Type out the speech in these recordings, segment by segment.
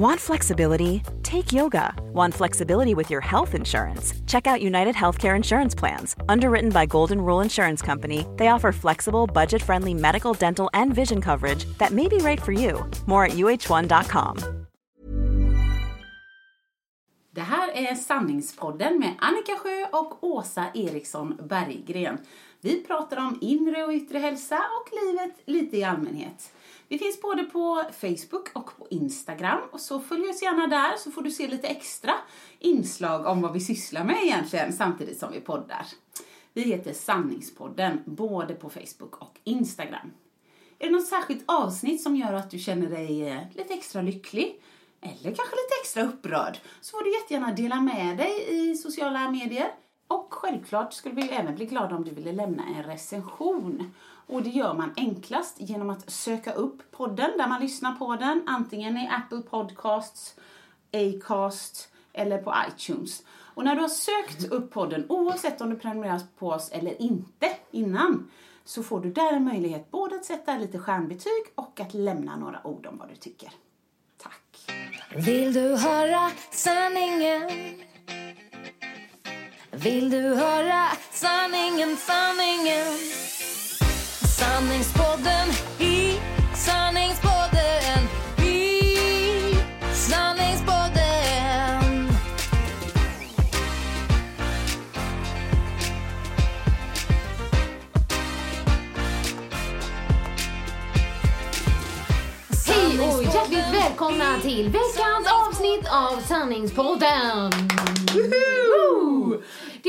Want flexibility? Take yoga. Want flexibility with your health insurance? Check out United Healthcare Insurance Plans. Underwritten by Golden Rule Insurance Company, they offer flexible, budget friendly medical, dental, and vision coverage that may be right for you. More at uh1.com. Det här är Sanningspodden med Annika Sjö och Åsa Eriksson Berggren. Vi pratar om inre och yttre hälsa och livet lite i allmänhet. Vi finns både på Facebook och på Instagram. Och så följ oss gärna där så får du se lite extra inslag om vad vi sysslar med egentligen samtidigt som vi poddar. Vi heter Sanningspodden både på Facebook och Instagram. Är det något särskilt avsnitt som gör att du känner dig eh, lite extra lycklig? Eller kanske lite extra upprörd? Så får du jättegärna dela med dig i sociala medier. Och självklart skulle vi även bli glada om du ville lämna en recension. Och det gör man enklast genom att söka upp podden där man lyssnar på den, antingen i Apple Podcasts, Acast eller på iTunes. Och när du har sökt upp podden, oavsett om du prenumererar på oss eller inte innan, så får du där en möjlighet både att sätta lite stjärnbetyg och att lämna några ord om vad du tycker. Tack! Vill du höra sanningen? Vill du höra sanningen, sanningen? Sanningspodden i sanningspodden i sanningspodden. Hej och hjärtligt välkomna till veckans avsnitt av Sanningspodden! Woo!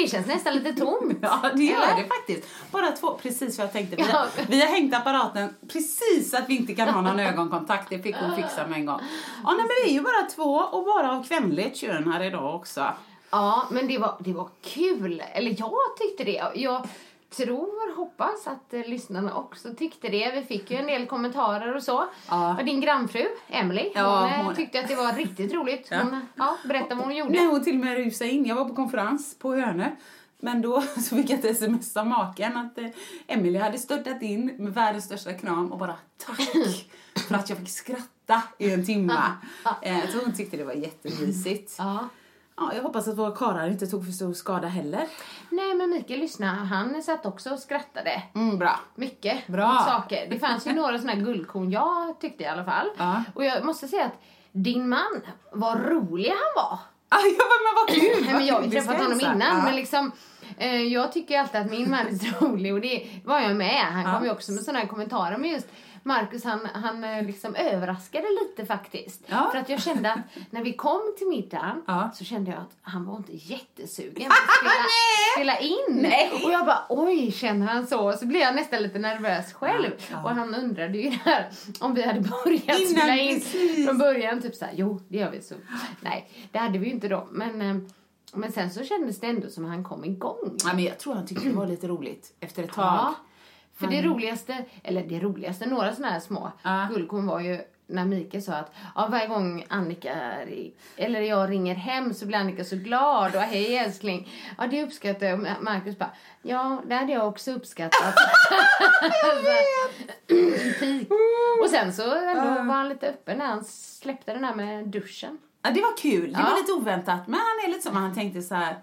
Det känns nästan lite tomt. Ja, det gör det faktiskt. Bara två, precis vad jag tänkte. Vi, har, vi har hängt apparaten precis så att vi inte kan ha någon ögonkontakt. Det fick hon fixa med en gång. Ja, nej, men vi är ju bara två och bara av kvinnligt kön här idag också. Ja, men det var, det var kul. Eller jag tyckte det. Jag tror, hoppas att eh, lyssnarna också tyckte det. Vi fick ju en del kommentarer och så. Ja. Och din grannfru, Emily, Ja, hon, eh, hon- tyckte att det var riktigt roligt. Hon, ja, berätta vad hon gjorde. Nej, hon till och med rusade in. Jag var på konferens på Hönö. Men då så fick jag ett sms av maken att eh, Emily hade störtat in med världens största kram och bara tack för att jag fick skratta i en timme. Eh, så hon tyckte det var jättemysigt. Ja. Ja, jag hoppas att våra karlar inte tog för stor skada heller. Nej, men Mikael lyssna, han satt också och skrattade. Mm, bra. Mycket Bra. saker. Det fanns ju några såna här guldkorn, jag tyckte i alla fall. Ja. Och jag måste säga att din man, vad rolig han var. Ah, ja, men vad kul! Nej, men jag har ju träffat honom innan, Ja. men liksom eh, jag tycker alltid att min man är så rolig och det var jag med. Han Ja. kom ju också med såna här kommentarer. Men just Marcus han, han eh, liksom överraskade lite faktiskt. Ja. För att jag kände att när vi kom till middagen Ja. så kände jag att han var inte jättesugen på att spela, spela in. Nej. Och jag bara oj, känner han så? Så blev jag nästan lite nervös själv. Ja. Och han undrade ju där om vi hade börjat Innan, spela in precis. från början. Typ såhär, jo det gör vi. Så, nej, det hade vi ju inte då. Men, eh, men sen så kändes det ändå som att han kom igång. Ja, men jag tror han tyckte det var lite roligt efter ett tag. Ja. För det roligaste, eller det roligaste, några sådana här små Ja. guldkorn var ju när Mikael sa att ja, varje gång Annika eller jag ringer hem så blir Annika så glad och hej älskling. Ja det uppskattar jag. Och Marcus bara ja det hade jag också uppskattat. Pik. Och sen så ändå var han lite öppen när han släppte den här med duschen. Ja, det var kul. Det Ja. var lite oväntat. Men han är lite som han tänkte så här.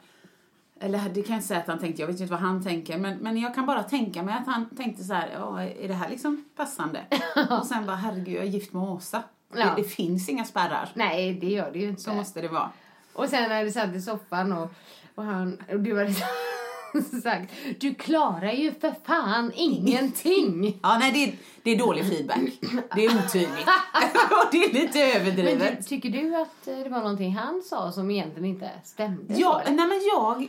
Eller det kan jag inte säga att han tänkte, jag vet inte vad han tänker. Men, men jag kan bara tänka mig att han tänkte så här, ja, är det här liksom passande? Och sen bara, herregud, jag är gift med Åsa. Ja. Det, det finns inga spärrar. Nej det gör det ju inte. Så måste det vara. Och sen när du satt i soffan och, och, han, och du hade sagt du klarar ju för fan ingenting. Ja, nej, det är, det är dålig feedback. Det är otydligt. Och det är lite Men överdrivet. du, tycker du att det var någonting han sa som egentligen inte stämde? Ja, nej men jag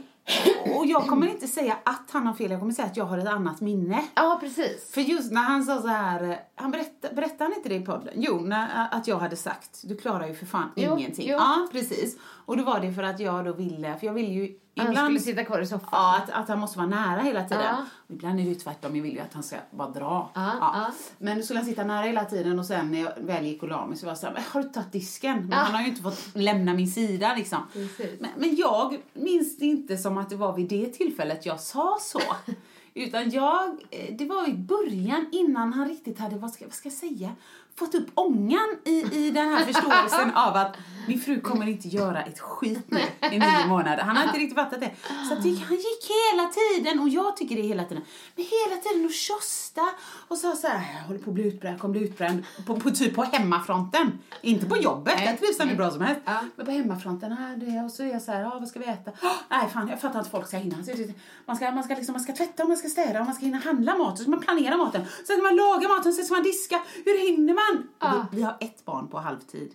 Och jag kommer inte säga att han har fel, jag kommer säga att jag har ett annat minne. Ja, precis. För just när han sa så här, han berättade, berättade han inte det i podden? Jo, när, att jag hade sagt, du klarar ju för fan Jo, ingenting. jo. Ja, precis. Och då var det för att jag då ville, för jag vill ju Han ibland... skulle sitta kvar i soffan. Ja, att, att han måste vara nära hela tiden. Ja. Ibland är det ju tvärtom, jag vill ju att han ska bara dra. Ja, ja. Men då skulle han sitta nära hela tiden och sen när jag väl gick och la mig så var jag såhär, har du tagit disken? Men han har ju inte fått lämna min sida liksom. Men, men jag minns det inte som att det var vid det tillfället jag sa så. Utan jag, eh, det var i början innan han riktigt hade, vad ska, vad ska jag säga, fått upp ångan i, i den här förståelsen av att min fru kommer inte göra ett skit nu i nio månader. Han har inte riktigt fattat det. Så att han gick hela tiden, och jag tycker det hela tiden, men hela tiden och tjosta och sa så här, jag håller på att bli utbränd, jag kommer bli utbränd, på, på, typ på hemmafronten. Inte på jobbet, där trivs han hur bra som helst. Ja. Men på hemmafronten, ah, det, och så är jag så här, ah, vad ska vi äta? Ah, nej fan, jag fattar inte folk ska hinna. Man ska, man, ska liksom, man ska tvätta och man ska städa och man ska hinna handla mat och så ska man planera maten. Sen ska man laga maten, sen ska man diska. Hur hinner man? Ja. Vi, vi har ett barn på halvtid.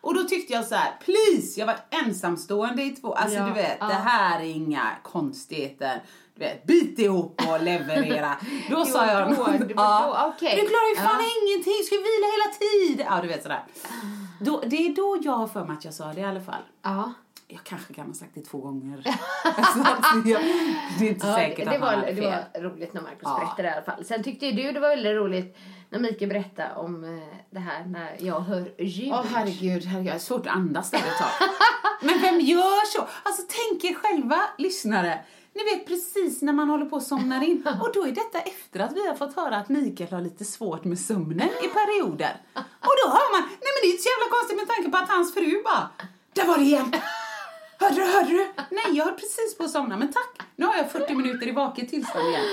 Och då tyckte jag så här, please, jag har varit ensamstående i två, alltså Ja, du vet, ja. det här är inga konstigheter. Du vet, bit ihop och leverera. Då sa jag, då, då, okej. du klarar ju fan Ja. ingenting, ska ju vila hela tiden. Ja, du vet sådär. Då, det är då jag har för mig att jag sa det i alla fall. Ja. Jag kanske kan ha sagt det två gånger. alltså, alltså, jag, det är inte Ja, säkert det, det, att var, det var roligt när Markus Ja. berättade i alla fall. Sen tyckte ju du det var väldigt roligt när Mikael berättade om eh, det här när jag hör ljud. Åh herregud, herregud, jag har svårt att andas där ett tag. Men vem gör så? Alltså tänk er själva lyssnare. Ni vet precis när man håller på att somna in. Och då är detta efter att vi har fått höra att Mikael har lite svårt med sömnen i perioder. Och då hör man, nej men det är inte så jävla konstigt med tanke på att hans fru bara, där var det igen. Hörde du? Nej, jag höll precis på att somna, men tack. Nu har jag 40 minuter i vaket tillstånd igen.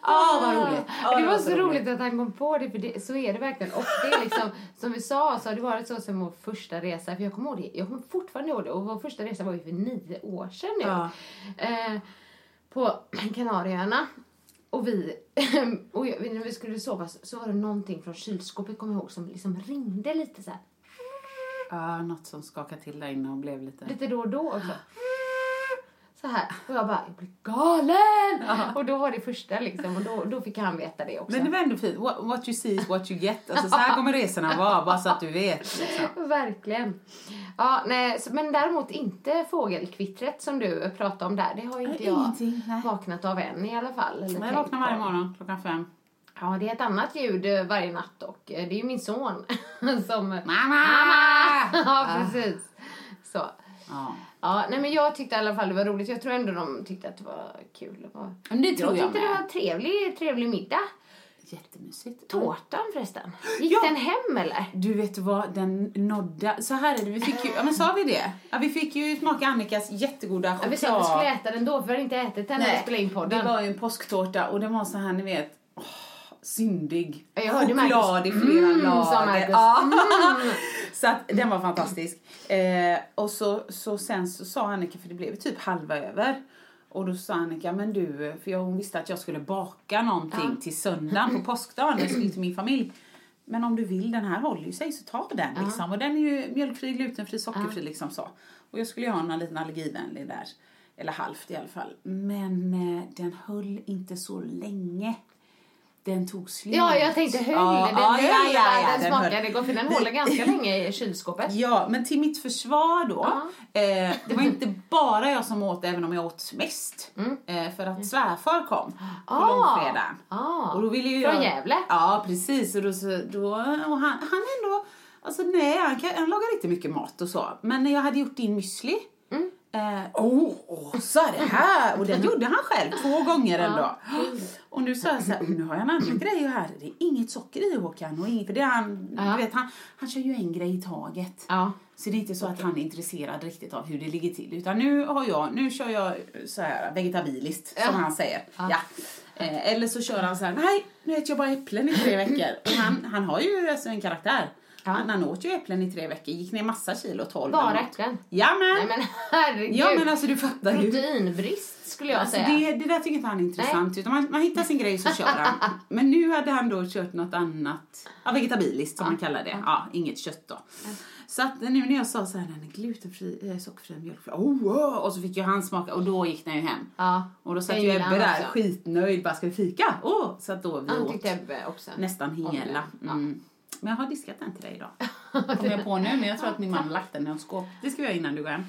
Ah, vad roligt. Ah, det var så roligt att han kom på det, för det, så är det verkligen. Och det är liksom, som vi sa, så har det varit så som vår första resa. För jag kommer ihåg det, jag kommer fortfarande ihåg det. Och vår första resa var ju för nio år sedan nu. Ja. Eh, på Kanarieöarna. Och vi, och jag, när vi skulle sova så var det någonting från kylskåpet, kommer jag ihåg, som liksom ringde lite så här. Ja, något som skakade till där inne och blev lite... Lite då och då också. Så här. Och jag bara, jag blir galen! Och då var det första liksom. Och då, då fick han veta det också. Men det var ändå fint. What, what you see is what you get. Alltså, så här kommer resorna vara, bara så att du vet. Liksom. Verkligen. Ja, nej, men däremot inte fågelkvittret som du pratade om där. Det har ju inte jag ingenting, nej. vaknat av än i alla fall. Eller Men jag vaknar varje morgon klockan fem. Ja, det är ett annat ljud eh, varje natt och eh, det är ju min son som... Mamma! Ja, precis. Så. Ja. Ja, nej men jag tyckte i alla fall det var roligt. Jag tror ändå de tyckte att det var kul. Det var... Men det tror jag jag tyckte det var med. en trevlig, trevlig middag. Jättemysigt. Tårtan förresten. Gick Ja. den hem eller? Du vet vad, den nådde... Så här är det, vi fick ju... Ja men sa vi det? Ja, vi fick ju smaka Annikas jättegoda Ja, choklad. vi sa att vi skulle äta den då för vi hade inte ätit den när vi spelade in podden. det var ju en påsktårta och den var så här, ni vet, syndig. Ja, jag hörde Choklad i flera Mm, lager. Ja. så att den var fantastisk. Eh, och så, så sen så sa Annika, för det blev typ halva över. Och då sa Annika, men du, för jag, hon visste att jag skulle baka någonting till söndagen på påskdagen, jag skulle till min familj. Men om du vill, den här håller ju sig, så ta den liksom. Och den är ju mjölkfri, glutenfri, sockerfri liksom så. Och jag skulle ju ha en liten allergivänlig där. Eller halvt i alla fall. Men eh, den höll inte så länge. Den tog slut. Ja, jag tänkte höll. Ja, den ja, höll, ja, ja, ja, den, den smakade gott för den håller ganska länge i kylskåpet. Ja, men till mitt försvar då. Eh, det var inte bara jag som åt, även om jag åt mest. Eh, för att svärfar kom på Mm. Ah. långfredagen. Ah. Och då ville ju Från jag, Gävle? Ja, precis. Och, då, då, och han, han ändå, alltså nej, han, kan, han lagar inte mycket mat och så. Men när jag hade gjort din müsli. Eh, oh, så är det här! Och den gjorde han själv två gånger ändå. Och nu sa jag så här, "Oh, nu har jag en annan grej här. Det är inget socker i Håkan. Och inget, för det han, Ja. du vet, han, han kör ju en grej i taget. Ja. Så det är inte så att han är intresserad riktigt av hur det ligger till. Utan nu har jag, nu kör jag så här vegetabiliskt som Ja. han säger. Ja. Eh, eller så kör han så här, nej nu äter jag bara äpplen i tre veckor. Och han, han har ju alltså en karaktär. Ja. Han åt ju äpplen i tre veckor, gick ner massa kilo, 12 Bara äpplen? Jamen! Nej men herregud. Ja men alltså du fattar ju. Proteinbrist skulle jag Alltså, säga. det, det där tycker inte han är intressant. Utan man, man hittar sin grej så kör han. Men nu hade han då kört något annat. Ja, vegetabiliskt som man kallar det. Ja, inget kött då. Så att nu när jag sa så här, den är glutenfri, eh, sockerfri mjölkfri, oh, wow. och så fick ju han smaka och då gick den ju hem. Ja. Och då satt ju Ebbe där skitnöjd, bara ska vi fika? Åh, så att då vi Han åt Ebbe också. nästan hela. det. Ja. Men jag har diskat den till dig idag. Kom jag på nu, men jag tror att min man lagt den i något skåp. Det ska vi göra innan du går hem.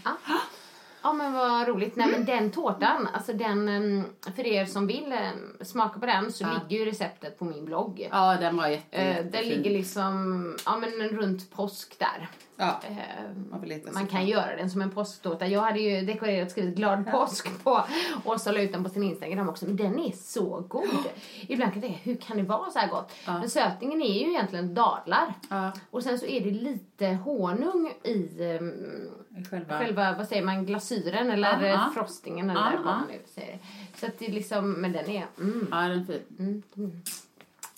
Ja men vad roligt. Nej men den tårtan, alltså den, em, för er som vill em, smaka på den så Ja. ligger ju receptet på min blogg. Ja, den var jätte, Eh, jättefin. Den ligger liksom, ja men runt påsk där. Ja, Eh, man Man kan göra den som en påsktårta. Jag hade ju dekorerat och skrivit glad påsk på och så la ut den på sin Instagram också. Men den är så god. Ibland kan jag tänka, hur kan det vara så här gott? Men sötningen är ju egentligen dadlar. Ja, Och sen så är det lite honung i em, själva. själva, vad säger man, glasyren eller ja. frostingen eller Ja, vad man nu säger. Så att det liksom, men den är, mm, Ja, den är fin. mm, mm.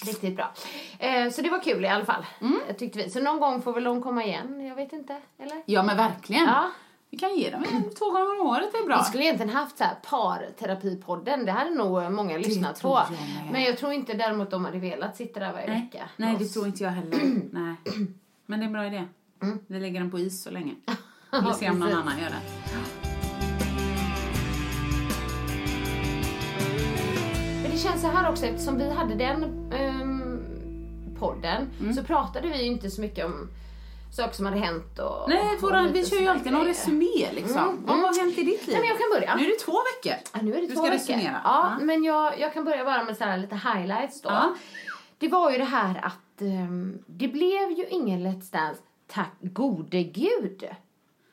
Riktigt bra. Eh, så det var kul i alla fall. Mm. Tyckte vi. Så någon gång får väl de komma igen. Jag vet inte. Eller? Ja, men verkligen. Ja. Vi kan ge dem en, två gånger om året, det är bra. Vi skulle egentligen haft så här parterapipodden. Det hade nog många lyssnat på. jag. Men jag tror inte däremot de hade velat sitta där varje Nej, vecka. nej det tror inte jag heller. nej. Men det är en bra idé. Vi lägger den på is så länge. Eller Ja, se om någon annan gör det. Men det känns så här också eftersom vi hade den ehm, podden Mm. så pratade vi inte så mycket om saker som hade hänt och... Nej, och våra, vi kör ju alltid någon resumé liksom. Vad har hänt i ditt liv? Nej, men jag kan börja. Nu är det två veckor. Ja, nu är det du två ska veckor. resumera. Ja, men jag, jag kan börja bara med så här lite highlights då. Ja. Det var ju det här att ehm, det blev ju ingen Let's Dance, tack gode gud,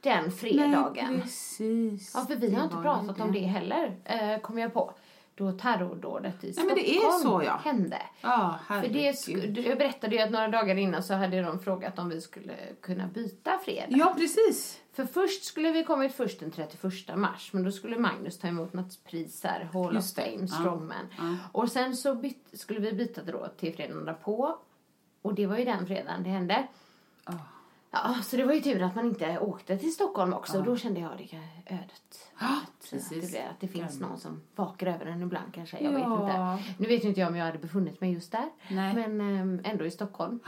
den fredagen. Nej, precis. ja, för vi har inte pratat ju om det heller, eh, kom jag på. Då terrordådet i Nej, Stockholm men det är så, ja. hände. Ja, För det, jag berättade ju att några dagar innan så hade de frågat om vi skulle kunna byta fredag. Ja, precis. För först skulle vi kommit först den 31 mars, men då skulle Magnus ta emot något pris här, Hall of Just det. Fame, Ja. Strongman. Och sen så byt, skulle vi byta då till fredagen därpå. Och det var ju den fredagen det hände. Ah. Ja, så det var ju tur att man inte åkte till Stockholm också. Då kände jag det ödet. Ja, Att precis. det, blir, att det finns någon som vakar över en ibland kanske. Jag Ja. vet inte. Nu vet inte jag om jag hade befunnit mig just där. Nej. Men ehm, ändå i Stockholm.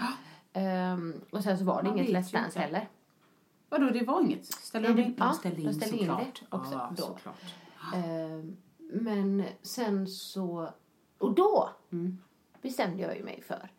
Ehm, och sen så var det Man inget Let's Dance heller. Vadå, det var inget? Ställde de in? ja, de ställde de in ställde in såklart. det också ja, då. såklart. Ehm, men sen så... Och då Mm. bestämde jag ju mig för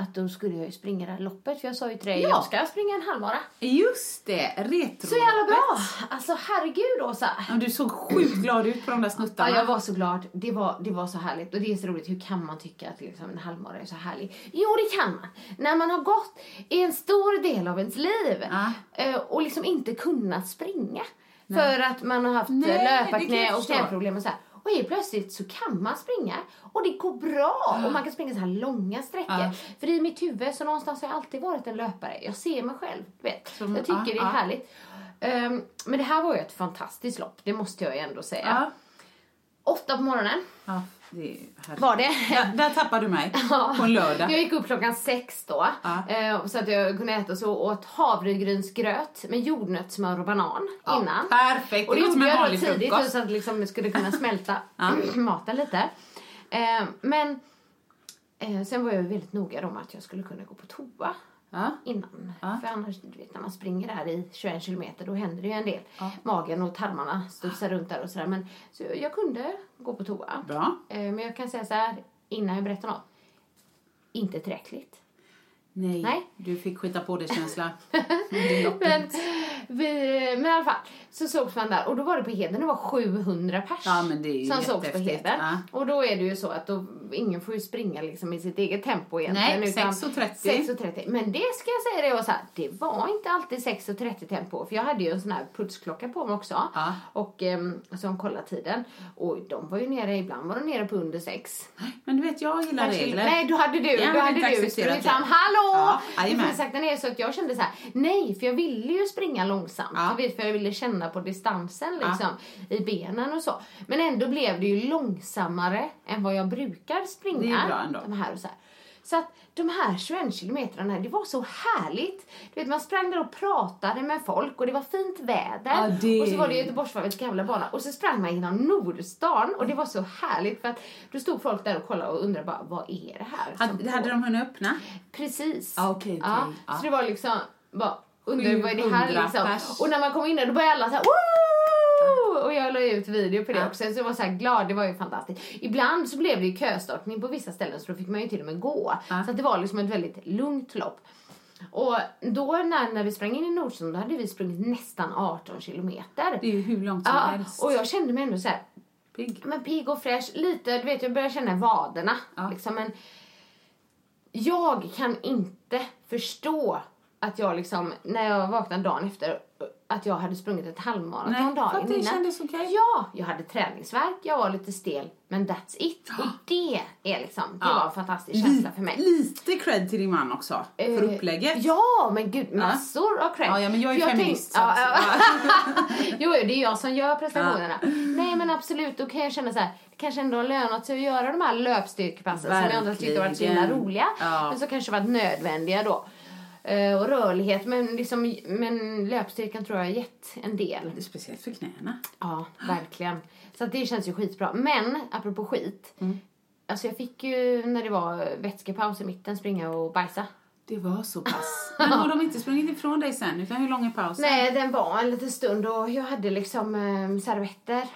att då skulle jag ju springa det här loppet. För jag sa ju till dig, Ja. jag ska springa en halvmara. Just det, retro. Så jävla bra! Alltså herregud Åsa. Ja, du såg sjukt glad ut på de där snuttarna. Ja, jag var så glad. Det var, det var så härligt. Och det är så roligt. Hur kan man tycka att liksom en halvmara är så härlig? Jo, det kan man. När man har gått i en stor del av ens liv Ja. eh, och liksom inte kunnat springa. För att man har haft Nej, Nej, löparknä och knäproblem och så här. Och helt plötsligt så kan man springa och det går bra och man kan springa så här långa sträckor. För i mitt huvud så någonstans har jag alltid varit en löpare. Jag ser mig själv, vet. Som- jag tycker det är härligt. Ehm, men det här var ju ett fantastiskt lopp, det måste jag ju ändå säga. Åtta på morgonen det var det. Där, där tappade du mig. På en lördag. Jag gick upp klockan sex då. Ja. eh, Så att jag kunde äta så åt havregrynsgröt med jordnötssmör och banan Ja, innan. Perfekt, Och det gjorde jag då tidigt frukost. så att liksom det skulle kunna smälta maten lite. Eh, Men eh, sen var jag väldigt noga med att jag skulle kunna gå på toa Ja. innan. Ja. För annars, du vet när man springer där i 21 kilometer då händer det ju en del. Magen och tarmarna studsar runt där och sådär. Men så jag, kunde gå på toa. Bra. Eh, Men jag kan säga så här innan jag berättar något. Inte tillräckligt. Nej, Nej. du fick skita på dig känsla. Men, vi, men i alla fall, så sågs man där och då var det på Heden, det var 700 pers Ja, men det är ju som sågs på Heden. ja. Och då är det ju så att då, ingen får ju springa liksom i sitt eget tempo egentligen. Nej, utan 6.30. 6.30. Men det ska jag säga det var så här, det var inte alltid 6.30 tempo. För jag hade ju en sån här putsklocka på mig också. Ja. Och um, som kollade tiden. Och de var ju nere, ibland var de nere på under 6. Men du vet, jag gillar regler. Nej, då hade du, Jag då hade du det. fram. Hallå! Ja, kunde sakta ner så att jag kände så här, nej, för jag ville ju springa långsamt. Ja. För jag ville känna på distansen liksom, i benen och så. Men ändå blev det ju långsammare än vad jag brukar springa. Det är bra ändå. De här och så här. Så att de här 21 kilometrarna, det var så härligt. Du vet, man sprang där och pratade med folk och det var fint väder. Ja, det- Och så var det Göteborgsvarvets gamla bana. Och så sprang man genom Nordstan och det var så härligt för att då stod folk där och kollade och undrade bara, vad är det här? Hade, hade pågår?" de hunnit öppna? Precis. Ja, okej, okej. Ja, Ja. Så det var liksom bara undrar vad det här 700 liksom. pers. Och när man kom in där då började alla så här Woo! Och jag la ut video på det Ja. också så jag var så här glad, det var ju fantastiskt. Ibland så blev det ju köstartning på vissa ställen så då fick man ju till och med gå. Ja. Så det var liksom ett väldigt lugnt lopp. Och då när, när vi sprang in i Nordsund då hade vi sprungit nästan 18 kilometer. Det är ju hur långt som Ja, helst. och jag kände mig ändå så här, Pigg. men pigg och fräsch. Lite, du vet jag börjar känna vaderna. Ja. Liksom, men jag kan inte förstå att jag liksom, när jag vaknade dagen efter, att jag hade sprungit ett halvmaraton Nej, för dagen att det innan. kändes okej. Ja, jag hade träningsvärk, jag var lite stel, men that's it. Och det är liksom, det Ja. var en fantastisk känsla för mig. Lite cred till din man också. för Eh, upplägget. Ja, men gud, massor av cred. Ja, ja, men jag är ju För feminist, tänk- så Ja, ja. jo, det är jag som gör prestationerna. Nej, men absolut, då kan jag känna så här, det kanske ändå har lönat sig att göra de här löpstyrkepassen som jag ändå tyckte varit så himla roliga. Ja. Men så kanske varit nödvändiga då. Eh, och rörlighet, men, liksom, men löpstyrkan tror jag har gett en del. Det är speciellt för knäna. Ja, verkligen. Så det känns ju skitbra. Men apropå skit. Mm. Alltså jag fick ju när det var vätskepaus i mitten springa och bajsa. Det var så pass. Men har de inte sprungit ifrån dig sen? Utan hur lång är pausen? Nej, den var en liten stund och jag hade liksom um, servetter.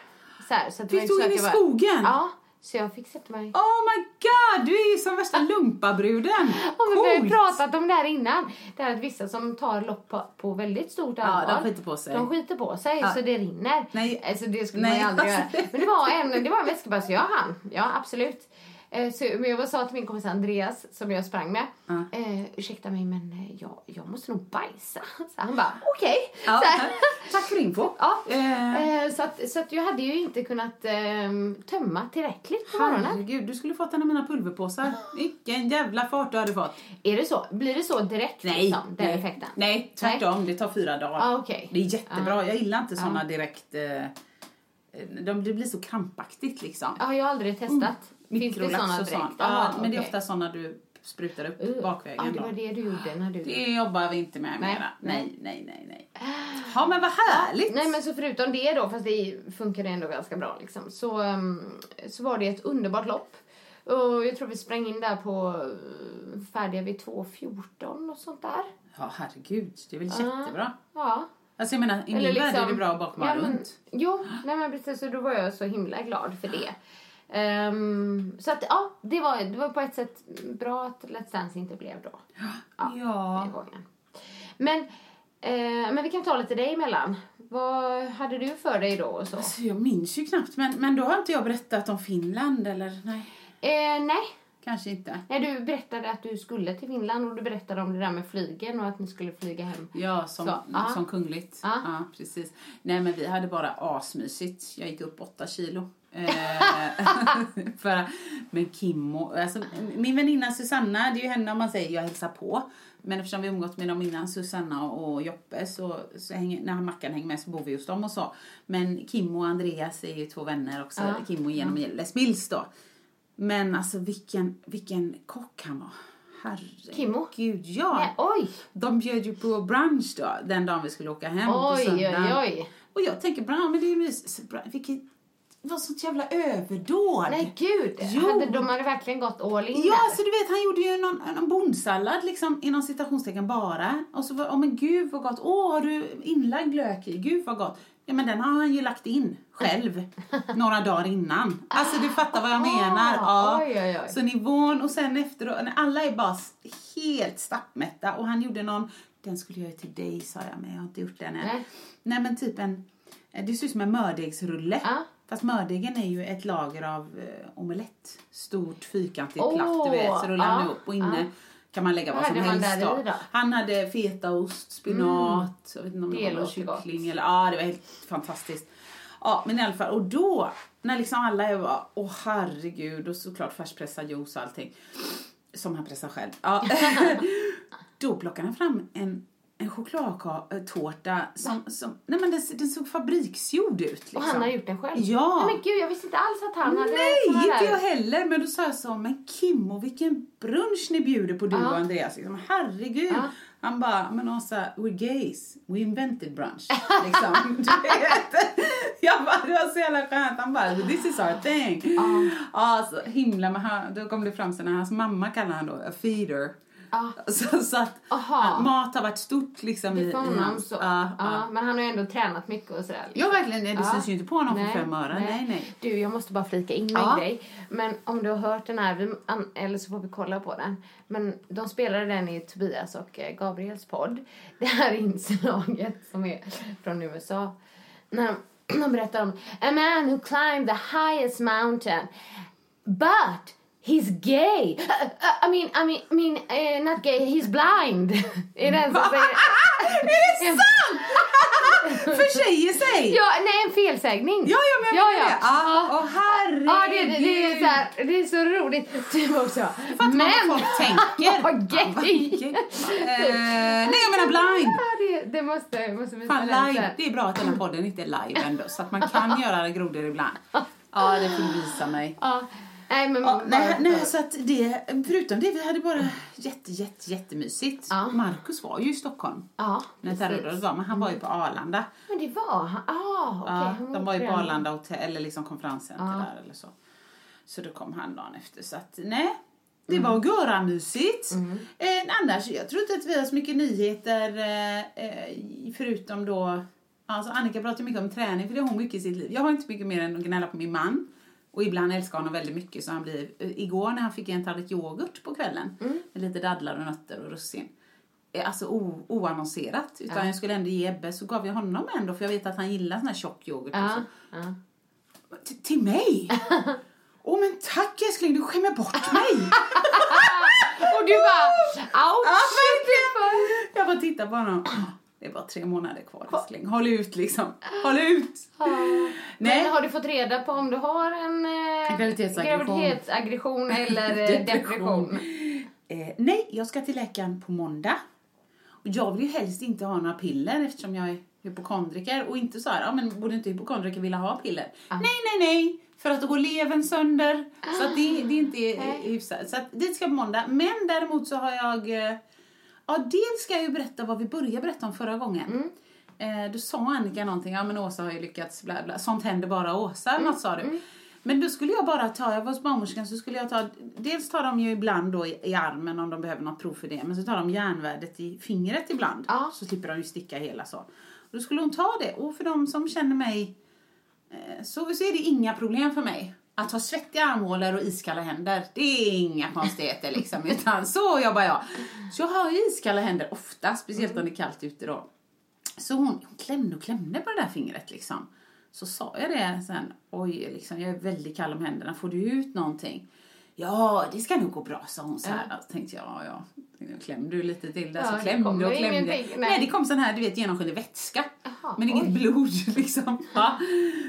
Så, här, så det Fick du in i skogen? Ja, så jag fick sätta mig. Oh my god, du är ju som värsta lumpabruden. Ja, men vi har ju pratat om det här innan. Det här att vissa som tar lopp på, på väldigt stort Ja, allvar. de skiter på sig. De skiter på sig Ja. så det rinner. Nej. Alltså det skulle Nej, man ju aldrig göra. Men det var en, det var en vätskepass jag hann. Ja, absolut. Eh, Så, men jag sa till min kompis Andreas som jag sprang med. Ja. Eh, ursäkta mig men eh, jag, jag måste nog bajsa. Så han bara okej. Ja. Så här. Tack för info. Ja. Eh, Eh, så, att, så att jag hade ju inte kunnat ehm, tömma tillräckligt på morgonen. herregud, du skulle fått en av mina pulverpåsar. Vilken jävla fart du hade fått. Är det så? Blir det så direkt Nej, liksom, den nej, effekten? nej tvärtom. Det tar fyra dagar. Ah, okej. Det är jättebra. Jag gillar inte Ja. såna direkt... Eh, de, det blir så krampaktigt liksom. Ja, jag har aldrig testat. Det Mikrolax och sånt. Ja, Aha, men det är ofta såna du sprutar upp Uh, bakvägen. Ja, det var det du gjorde när du... Det jobbar vi inte med Nej, mera. nej. Nej, nej, nej, nej. Ja, men vad härligt! Nej men så förutom det då, fast det funkar ändå ganska bra liksom, så, ehm, så var det ett underbart lopp. Och jag tror vi sprang in där på eh, färdiga vid 2.14 och sånt där. Ja, herregud. Det är väl Ja. jättebra. Ja. Alltså jag menar, i min värld är det bra att bara komma ja, men, runt. Jo, nej men precis, så då var jag så himla glad för det. Ehm, så att ja, det var, det var på ett sätt bra att Let's Dance inte blev då. Ja. Ja. Men, eh, men vi kan ta lite dig emellan. Vad hade du för dig då och så? Alltså, jag minns ju knappt, men, men då har inte jag berättat om Finland, eller? Nej, Eh, nej. kanske inte. nej, du berättade att du skulle till Finland och du berättade om det där med flygen och att ni skulle flyga hem. Ja, som, Så, som kungligt. Ja, precis. Nej, men vi hade bara asmysigt. Jag gick upp åtta kilo. Eh, för, men Kimmo, alltså, min väninna Susanna, det är ju henne man säger jag hälsar på. Men eftersom vi umgått med dem innan, Susanna och Joppe, så, så hänger, när Mackan hänger med så bor vi hos dem och så. Men Kimmo och Andreas är ju två vänner också. Ja. Kimmo genom Les Mills då. Men alltså vilken, vilken kock han var. Herregud. Kimmo? ja. Nej, oj! De bjöd ju på brunch då, den dagen vi skulle åka hem på Oj, söndagen. oj, oj. Och jag tänker, bra, men det är ju mys. Bra, Vilket, det var sånt jävla överdåd. Nej, gud! Jo. Hade, de hade verkligen gått all in Ja, där. så du vet, han gjorde ju någon, någon bondsallad liksom, inom citationstecken bara. Och så var, åh men gud vad gott. Åh, har du inlagd lök i? Gud vad gott. Ja, men den har han ju lagt in själv några dagar innan. Alltså du fattar vad jag menar. Ja. oj, oj, oj. Så nivån och sen efteråt, alla är bara helt stappmätta och han gjorde någon, den skulle jag göra till dig sa jag, men jag har inte gjort den än. Nej. Nej men typ en, det ser ut som en mördegsrulle. Ja. Fast mördegen är ju ett lager av eh, omelett. Stort fyrkantigt Åh, platt, du vet. Så rullar han upp och inne ja. kan man lägga vad, som helst då? Han hade fetaost, spinat, jag vet inte om Det det, var kyckling eller ja, det var helt fantastiskt. Ja, men i alla fall och då när liksom alla är bara åh herregud och såklart färskpressad juice och allting som han pressar själv. Ja. då plockade han fram en en chokladtårta som, som nej men den, den såg fabriksgjord ut. Liksom. Och han har gjort den själv? Ja. Nej, men gud, jag visste inte alls att han hade Nej, inte jag heller. Men då sa jag så, men Kimmo vilken brunch ni bjuder på du Ja. och Andreas. Liksom, herregud. Ja. Han bara, men Åsa, we're gays. We invented brunch. liksom. du vet. Jag bara, det var så jävla skönt. Han bara, this is our thing. Ja, så himla med han, då kom det fram sen när hans mamma kallar han då a feeder. Ja. Så, så att Aha. mat har varit stort liksom i, i hans... så. Ja, ja, ja. Men han har ju ändå tränat mycket och sådär. liksom. Ja, verkligen. Det Ja. syns ju inte på honom för fem öre. Nej, nej. Du, jag måste bara flika in med en grej. Men om du har hört den här, vi- eller så får vi kolla på den. Men de spelade den i Tobias och eh, Gabriels podd. Det här inslaget som är från USA. När de, de berättar om a man who climbed the highest mountain. But he's gay. Uh, uh, I mean, I mean, I mean, uh, not gay, he's blind. är den som säger... Är det sant? Försäger sig? Ja, nej, en felsägning. Ja, ja, men jag menar det. Ja, Ja. åh, herregud. Ja, det, det, det, är så här, det är så roligt. Du också. Fattar Men... vad folk tänker? Vad gay! Nej, jag menar blind. Ja, det, det måste, måste Fan, live. Det är bra att den här podden inte är live ändå, så att man kan göra grodor ibland. Ja, det får du visa mig. Ja. Nej, men Ja, nej, nej, så att det, förutom det, vi hade bara jätte, jätte, jättemysigt. Ja. Marcus var ju i Stockholm Ja, när terrordådet var, men han var ju på Arlanda. Men det var han. Ah, okej. Ja, de var ju på Arlanda hotell, eller liksom konferenscenter Ja. där eller så. Så då kom han dagen efter. Så att nej, det Mm. var göra-mysigt. Eh, annars, jag tror inte att vi har så mycket nyheter eh, eh, förutom då Alltså Annika pratar mycket om träning för det har hon mycket i sitt liv. Jag har inte mycket mer än att gnälla på min man. Och ibland älskar honom väldigt mycket så han blir, eh, igår när han fick en tallrik yoghurt på kvällen Mm. med lite dadlar och nötter och russin. eh, Alltså o, oannonserat. Utan Ja. jag skulle ändå ge Ebbe så gav jag honom en då för jag vet att han gillar sån här tjock yoghurt. Ja, ja. Till mig? Åh men tack älskling, du skämmer bort mig! Och du bara, ouch! Ja. Jag bara tittar på honom. Det är bara tre månader kvar älskling. Håll ut liksom. Håll ut! Men Nej. har du fått reda på om du har en eh, Graviditetsaggression. graviditetsaggression eller eh, depression? Eh, nej, jag ska till läkaren på måndag. Och jag vill ju helst inte ha några piller eftersom jag är hypokondriker. Och inte så här, ja men borde inte hypokondriker vilja ha piller? Nej, nej, nej! För att då går levern sönder. Så att det, det är inte Nej. hyfsat. Så att dit ska jag på måndag. Men däremot så har jag... Ja, dels ska jag ju berätta vad vi började berätta om förra gången. Eh, då sa Annika någonting, ja men Åsa har ju lyckats, bla bla. Sånt händer bara Åsa, något sa du. Men då skulle jag bara ta, jag var hos barnmorskan så skulle jag ta, dels tar de ju ibland då i, i armen om de behöver något prov för det. Men så tar de järnvärdet i fingret ibland. Ja. Så slipper de ju sticka hela så. Och då skulle hon ta det. Och för de som känner mig eh, så, så är det inga problem för mig. Att ha svettiga armhålor och iskalla händer, det är inga konstigheter liksom. Utan så jobbar jag. Så jag har ju iskalla händer ofta, speciellt om det är kallt ute då. Så hon, hon klämde och klämde på det där fingret liksom. Så sa jag det sen, oj liksom, jag är väldigt kall om händerna, får du ut någonting? Ja, det ska nog gå bra, sa hon så här. Då tänkte jag, ja, ja. Jag klämde du lite till där, Ja, så klämde och klämde. ingenting, Nej. nej. det kom sån här, du vet, genomskinlig vätska. Jaha, men inget oj. blod liksom. Ja.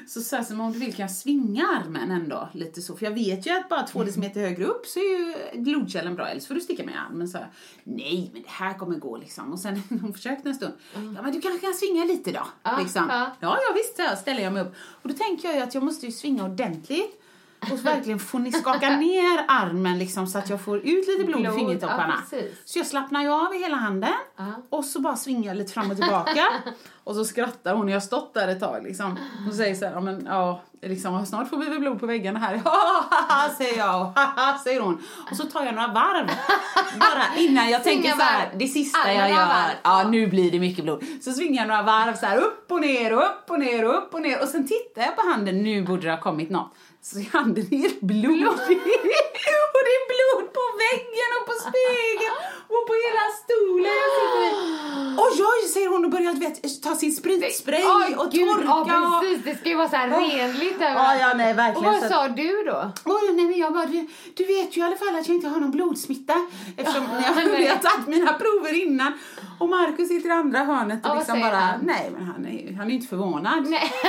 Så sa så, men om du vill kan jag svinga armen ändå, lite så. För jag vet ju att bara två decimeter högre upp så är ju blodkällan bra, else får du sticka mig i armen. Så jag, nej men det här kommer gå liksom. Och sen hon försökte en stund, ja men du kanske kan svinga lite då. Ja, liksom. ja. ja, ja visst, så här ställer jag mig upp. Och då tänker jag ju att jag måste ju svinga ordentligt. Och verkligen få ni skaka ner armen liksom så att jag får ut lite blod, i Blod, fingertopparna. ja, så jag slappnar ju av i hela handen. Ja. Och så bara svingar jag lite fram och tillbaka. och så skrattar hon, jag har stått där ett tag liksom. Hon säger så här, ja men ja, liksom, snart får vi väl blod på väggarna här. Ja, säger jag och haha, säger hon. Och så tar jag några varv. Bara innan jag tänker så här, det sista Alla jag gör, varv. ja nu blir det mycket blod. Så svingar jag några varv så här upp och ner och upp och ner och upp och ner. Och sen tittar jag på handen, nu borde det ha kommit något. Så i handen är det blod. och det är blod på väggen och på spegeln och på hela stolen jag sitter i. Oj, oj, säger hon och börjar vet, ta sin spritspray Oj, och gud, torka. Ja, och- precis. Det ska ju vara så här renligt Ja, överallt. ja, nej, Och verkligen. vad Så- sa du då? Oj, nej, men jag bara, du, du vet ju i alla fall att jag inte har någon blodsmitta eftersom jag, nej. har tagit mina prover innan. Och Markus sitter i andra hörnet och Ja, vad liksom bara, han? nej men han är han är inte förvånad. Nej.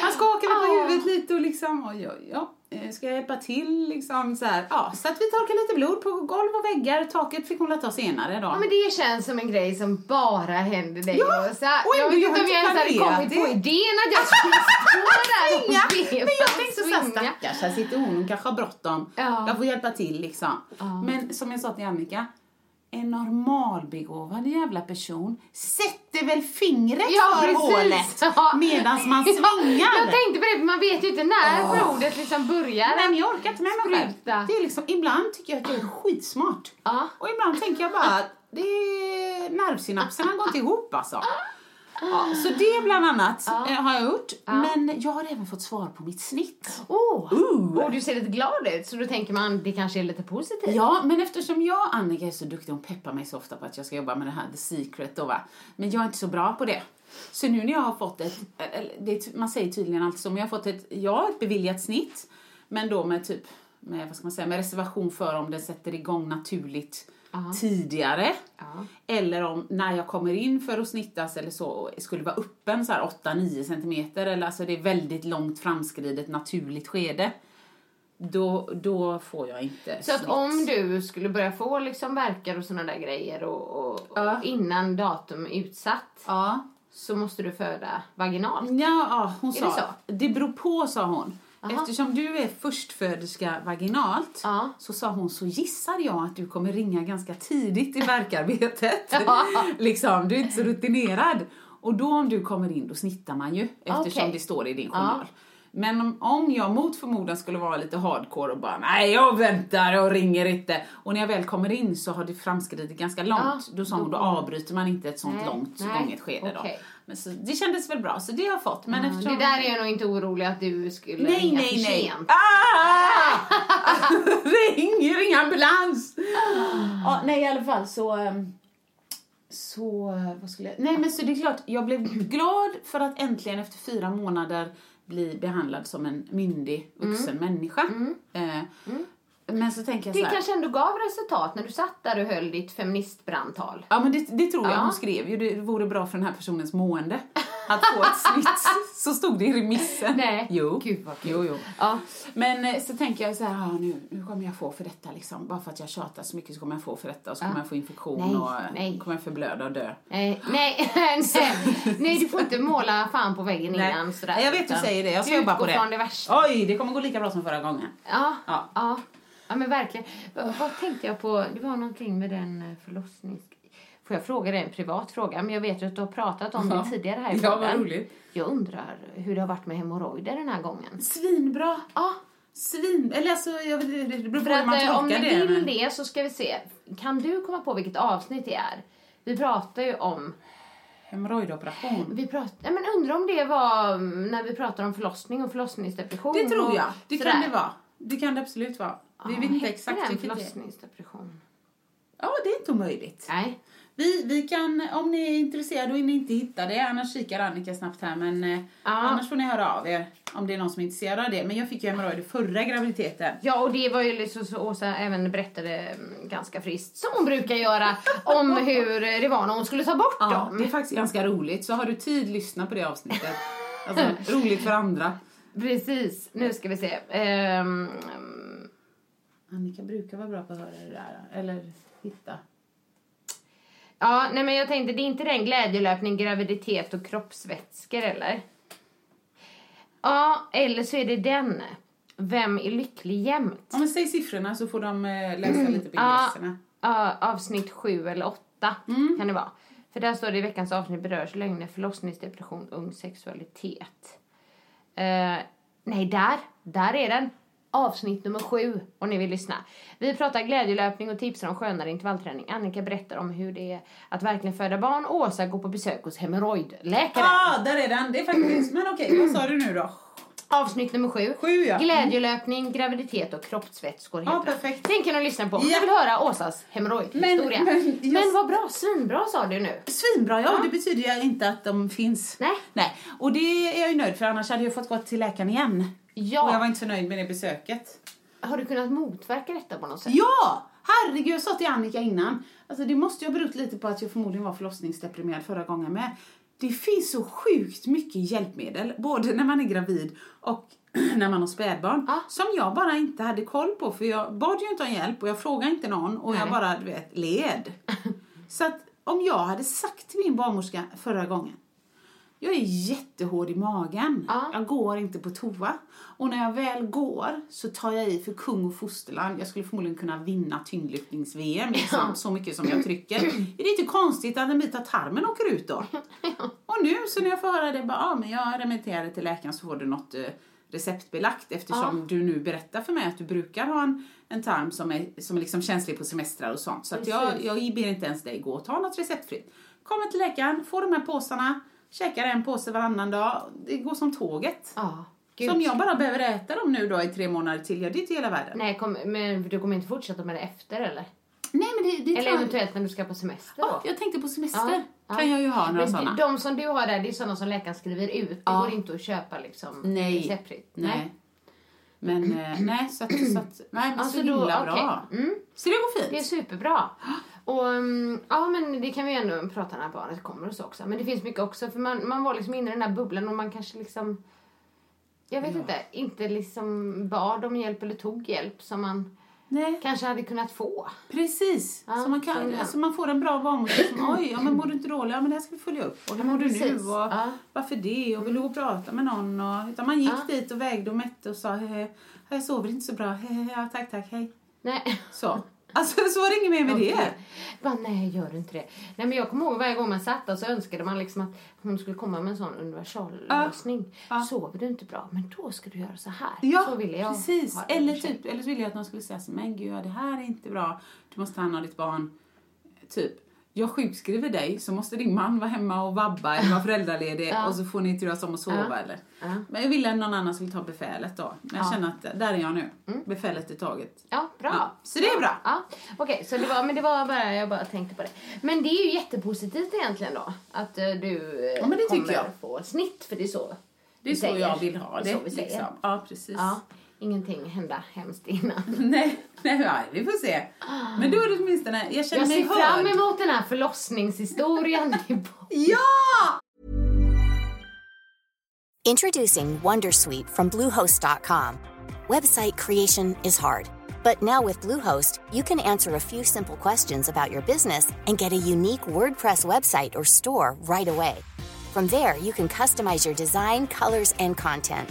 Han skakar väl på Ja. huvudet lite och liksom, oj, oj, ja, eh, ska jag hjälpa till liksom så här. Ja, så att vi torkar lite blod på golv och väggar. Taket fick hon ta senare då. Ja, men det känns som en grej som bara händer dig Ja, Åsa. och Jag vet inte om jag ens hade kommit på idén att jag skulle stå där och veva Men jag och tänkte svinga. stackars, här sitter hon, hon kanske har bråttom. Ja. Jag får hjälpa till liksom. Ja. Men som jag sa till Annika, en normalbegåvad jävla person sätter väl fingret Ja, för hålet Ja. medan man svingar. jag tänkte på det, för man vet ju inte när blodet liksom börjar. Nej, men jag orkar inte med mig själv. Det är liksom, ibland tycker jag att jag är skitsmart. Ja. Och ibland tänker jag bara att det är nervsynapserna har gått ihop alltså. Ja, så det bland annat eh, har jag gjort. Men jag har även fått svar på mitt snitt. Oh. Ooh. Och du ser lite glad ut, så då tänker man det kanske är lite positivt. Ja, men eftersom jag och Annika är så duktiga, hon peppar mig så ofta på att jag ska jobba med det här The Secret då va. Men jag är inte så bra på det. Så nu när jag har fått ett, eller det, man säger tydligen alltid så, men jag har fått ett, har ett beviljat snitt. Men då med typ, med, vad ska man säga, med reservation för om det sätter igång naturligt tidigare. Ja. Eller om när jag kommer in för att snittas eller så skulle vara öppen så här 8-9 centimeter eller alltså det är väldigt långt framskridet naturligt skede. Då, då får jag inte Så att snitt. om du skulle börja få liksom verkar och såna där grejer och, och, Ja. och innan datum är utsatt Ja. så måste du föda vaginalt. Ja, ja hon Är sa. det så? Det beror på, sa hon. Aha. Eftersom du är förstföderska vaginalt Ja. så sa hon så gissar jag att du kommer ringa ganska tidigt i verkarbetet. Ja. liksom, du är inte så rutinerad. Och då om du kommer in då snittar man ju eftersom Okej. det står i din Ja. journal. Men om, om jag mot förmodan skulle vara lite hardcore och bara nej jag väntar och ringer inte. Och när jag väl kommer in så har det framskridit ganska långt. Ja, då sa hon då avbryter man inte ett sånt Nej, långt nej, gånget skede då. Men så, det kändes väl bra så det har jag fått. Men eftersom... Det där är jag nog inte orolig att du skulle Nej, ringa nej, för nej. sent. Ah! ring, ring ambulans! ja, nej, i alla fall så... ehm, Så, vad skulle jag... Nej, men så det är klart, jag blev glad för att äntligen efter fyra månader bli behandlad som en myndig vuxen människa. Eh, Men så tänker jag Det så här... kanske ändå gav resultat när du satt där och höll ditt feministbrandtal. Ja men det, det tror jag Ja. hon skrev ju. Det vore bra för den här personens mående. Att få ett snitt. Så stod det i remissen. Nej. Jo. Gud, vad kul. Jo, jo. Ja. Men eh, så tänker jag så här, ah, nu, nu kommer jag få för detta liksom. Bara för att jag tjatar så mycket så kommer jag få för detta och så kommer jag få infektion Nej, och eh, nej. kommer jag förblöda och dö. Nej, nej, nej, nej, du får inte måla fan på väggen Nej. innan sådär. Jag vet du säger det. Jag ska jobba på det. från det värsta. Oj, det kommer gå lika bra som förra gången. Ja, Ja. ja. Ja. men verkligen. Vad, tänkte jag på? Det var någonting med den eh, förlossnings... Får jag fråga dig en privat fråga? Men jag vet att du har pratat om Ja. det tidigare här i Ja, vad roligt. Jag undrar hur det har varit med hemorrojder den här gången. Svinbra. Ja, Svin... Eller alltså, jag vet, det beror på för hur att man eh, om ni tolkar det. vill men- det så ska vi se. Kan du komma på vilket avsnitt det är? Vi pratar ju om Hemorrojdoperation. Vi prat, ja, men undrar om det var mm, när vi pratar om förlossning och förlossningsdepression. Det tror jag. Det kan det vara. Det kan det absolut vara. Vi Ja, vet inte exakt vilket det är. förlossningsdepression. Ja, det är inte omöjligt. Nej. Vi, vi kan, om ni är intresserade och inte hittar det, annars kikar Annika snabbt här, men eh, annars får ni höra av er om det är någon som är intresserad av det. Men jag fick ju hemorrojder förra graviditeten. Ja, och det var ju liksom så Åsa även berättade mm, ganska friskt, som hon brukar göra, om hur det var när hon skulle ta bort Ja, dem. det är faktiskt ganska roligt, så har du tid, lyssna på det avsnittet. Alltså, roligt för andra. Precis, nu ska vi se. Ehm, Annika brukar vara bra på att höra det där, eller hitta. ja, nej men jag tänkte, det är inte den glädjelöpning, graviditet och kroppsvätskor eller? Ja, eller så är det den. Vem är lycklig jämt? Ja, men säg siffrorna så får de eh, läsa lite på ingresserna. Ja, avsnitt sju eller åtta Mm. kan det vara. För där står det i veckans avsnitt berörs lögner, förlossningsdepression, ung sexualitet. Eh, nej, där, där är den. Avsnitt nummer sju, om ni vill lyssna. Vi pratar glädjelöpning och tipsar om skönare intervallträning. Annika berättar om hur det är att verkligen föda barn och Åsa går på besök hos hemorrojdläkaren. ah, där är den! Det är faktiskt... Men okej, vad sa du nu då? Avsnitt nummer sju. Sju, ja. Glädjelöpning, graviditet och kroppsvätskor heter Ja, perfekt. Den kan du lyssna på om Ja. du vill höra Åsas hemorrojdhistoria. Men- Men, men just- vad bra, svinbra sa du nu. Svinbra, ja. Ja. Det betyder ju inte att de finns. Nej. Nej. Och det är jag ju nöjd för, annars hade jag fått gå till läkaren igen. Ja. Och jag var inte så nöjd med det besöket. Har du kunnat motverka detta på något sätt? Ja! Herregud, jag sa till Annika innan. Alltså det måste ju ha berott lite på att jag förmodligen var förlossningsdeprimerad förra gången med. Det finns så sjukt mycket hjälpmedel, både när man är gravid och när man har spädbarn, Ja. som jag bara inte hade koll på. För jag bad ju inte om hjälp och jag frågade inte någon och jag Nej. bara, du vet, led. så att om jag hade sagt till min barnmorska förra gången, Jag är jättehård i magen. Ja. Jag går inte på toa. Och när jag väl går så tar jag i för kung och fosterland. Jag skulle förmodligen kunna vinna tyngdlyftnings-VM liksom, så mycket som jag trycker. Är det inte konstigt att en bit av tarmen åker ut då? Och nu så när jag får höra det, bara, ah, men jag remitterar till läkaren så får du något eh, receptbelagt eftersom du nu berättar för mig att du brukar ha en, en tarm som är, som är liksom känslig på semestrar och sånt. Så jag, jag ber inte ens dig gå och ta något receptfritt. Kommer till läkaren, får de här påsarna, käkar en påse varannan dag. Det går som tåget. Ja. Gud. Så om jag bara behöver äta dem nu då i tre månader till, ja det är inte hela världen. Nej, kom, men du kommer inte fortsätta med det efter eller? Nej men det, det Eller jag- eventuellt när du ska på semester då? Ja, jag tänkte på semester. Ja. Kan jag ju ha några Men sådana. De som du har där, det är sådana som läkaren skriver ut. Det går inte att köpa liksom Nej. receptfritt. Nej. Men eh, nej, så att, så att nej, men Alltså så då, himla okej. bra. Mm. Så det går fint. Det är superbra. Och mm, ja, men det kan vi ändå prata när barnet kommer och så också. Men det finns mycket också, för man, man var liksom inne i den här bubblan och man kanske liksom jag vet inte, inte liksom bad om hjälp eller tog hjälp som man Nej, kanske hade kunnat få. precis. Ja, så man, så kan, ja. alltså man får en bra barnmorska som, oj, ja, men mår du inte dåligt? Ja, men det här ska vi följa upp. Och hur mår du nu? precis. Och Ja. varför det? Och vill du gå och prata med någon? Och, utan man gick Ja. dit och vägde och mätte och sa, "Hehe, jag sover inte så bra. Hehe, Ja, tack, tack, hej. Nej. Så. Alltså, så var det inget mer med det. Okej. Bara, nej, gör du inte det? Nej, men jag kommer ihåg varje gång man satt där så önskade man liksom att hon skulle komma med en sån universallösning. Ja. Sover du inte bra, men då ska du göra så här. Ja, så ville jag precis. det. Eller, typ, eller så ville jag att någon skulle säga så men gud, det här är inte bra. Du måste ta hand om ditt barn. Typ, jag sjukskriver dig så måste din man vara hemma och vabba eller vara föräldraledig Ja. och så får ni turas om att sova Ja. eller. Ja. Men jag ville att någon annan skulle ta befälet då. Men jag Ja. känner att där är jag nu. Befälet är taget. Ja, bra. Så det är bra. Ja, okej, så det var, men det var bara, jag bara tänkte på det. Men det är ju jättepositivt egentligen då, att eh, du eh, Ja, men det kommer jag. få snitt, för det är så Det är så säger. jag vill ha det. vi säger. liksom. Ja, precis. Ja, ingenting hända hemskt innan. nej, nej, ja, vi får se. Men då är det åtminstone, jag känner Jag mig ser fram emot den här förlossningshistorien. Ja! Introducing Wondersuite from Bluehost.com. Website creation is hard, but now with Bluehost, you can answer a few simple questions about your business and get a unique WordPress website or store right away. From there, you can customize your design, colors, and content.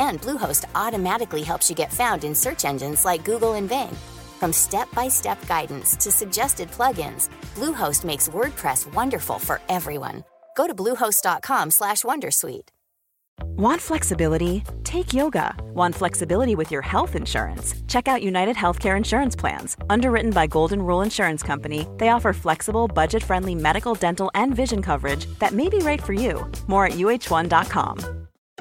And Bluehost automatically helps you get found in search engines like Google and Bing. From step-by-step guidance to suggested plugins, Bluehost makes WordPress wonderful for everyone. Go to bluehost.com/wondersuite. Want flexibility? Take yoga. Want flexibility with your health insurance? Check out United Healthcare Insurance Plans. Underwritten by Golden Rule Insurance Company, they offer flexible, budget friendly medical, dental, and vision coverage that may be right for you. More at uh1.com.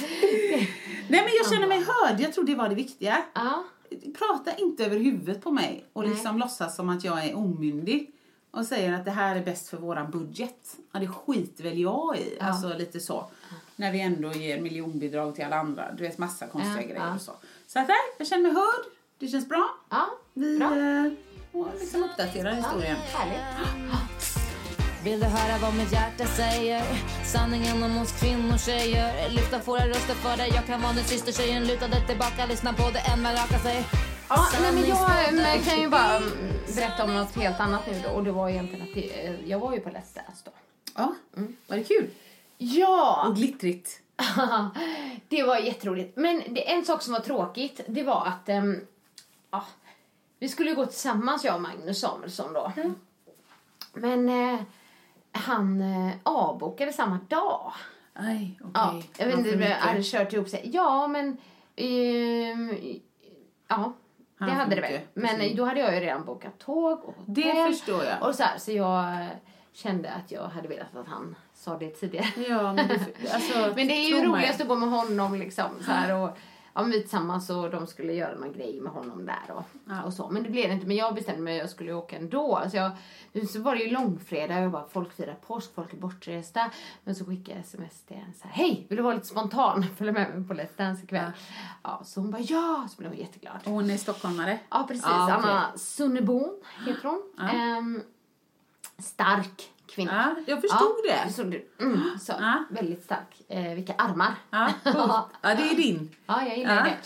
Nej men jag känner mig hörd, jag tror det var det viktiga. ja. Prata inte över huvudet på mig och liksom låtsas som att jag är omyndig. Och säger att det här är bäst för våran budget. Ja, det skiter väl jag i. Alltså lite så. När vi ändå ger miljonbidrag till alla andra. Du vet massa konstiga Ja, grejer ja. och så. Så att nej, jag känner mig hörd. Det känns bra. ja. Vi Bra. eh, och liksom uppdaterar historien. Härligt. Vill du höra vad mitt hjärta säger? Sanningen om oss kvinnor tjejer Lyfta våra röster för dig Jag kan vara din syster tjejen Lutade tillbaka, lyssna på det än man rakar sig Ja, nej, men jag eh, kan ju bara mm, berätta om något helt annat nu då. Och det var egentligen att det, eh, jag var ju på Let's Dance då. Ja, var det kul? Ja! Och glittrigt. det var jätteroligt. Men det, en sak som var tråkigt, det var att ehm, ja, vi skulle ju gå tillsammans, jag och Magnus Samuelsson då. Men eh, han eh, avbokade samma dag. Aj, okej. Ja, jag vet inte, för det hade kört ihop sig. Ja, men... ehm, ja, det Han hade det väl. Men precis. då hade jag ju redan bokat tåg och Det hotell förstår jag. Och så, här, så jag eh, kände att jag hade velat att han sa det tidigare. Ja, men det, alltså, Men det är ju roligast att gå med honom liksom så här och ja, men vi tillsammans och de skulle göra någon grej med honom där och, och så. Men det blev det inte. Men jag bestämde mig att jag skulle åka ändå. Så, jag, så var det ju långfredag och jag bara, folk firar påsk, folk är bortresta. Men så skickade jag sms till henne så här, hej, vill du vara lite spontan? Följa med mig på Let's Dance ikväll. Ja. så hon bara, ja, så blev hon jätteglad. Och hon är stockholmare? Ja, precis. Ja, okej. Anna Sunnebon heter hon. Ehm, stark kvinna. Ja, jag förstod det. Så, mm, så, Ja. Väldigt stark. Eh, vilka armar. Ja, ja, det är din. Ja, jag gillar Ja. det.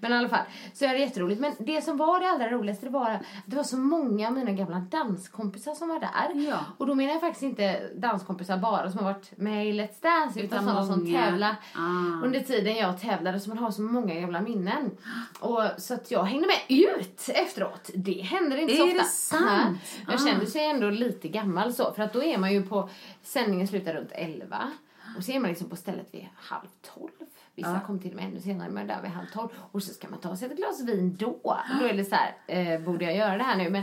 Men i alla fall, så är det jätteroligt. Men det som var det allra roligaste det var att det var så många av mina gamla danskompisar som var där. Ja. Och då menar jag faktiskt inte danskompisar bara som har varit med i Let's Dance utan, Utan sådana som tävlar Ah. under tiden jag tävlade så man har så många gamla minnen. Och, så att jag hängde med ut efteråt. Det händer inte så Är ofta. det sant? Jag Ah. kände sig ändå lite gammal så för att då är man ju på sändningen slutar runt 11 och så är man liksom på stället vid halv tolv. Vissa kom till och med ännu senare, men där vid halv tolv. Och så ska man ta sig ett glas vin då. Då är det så här, eh, borde jag göra det här nu? Men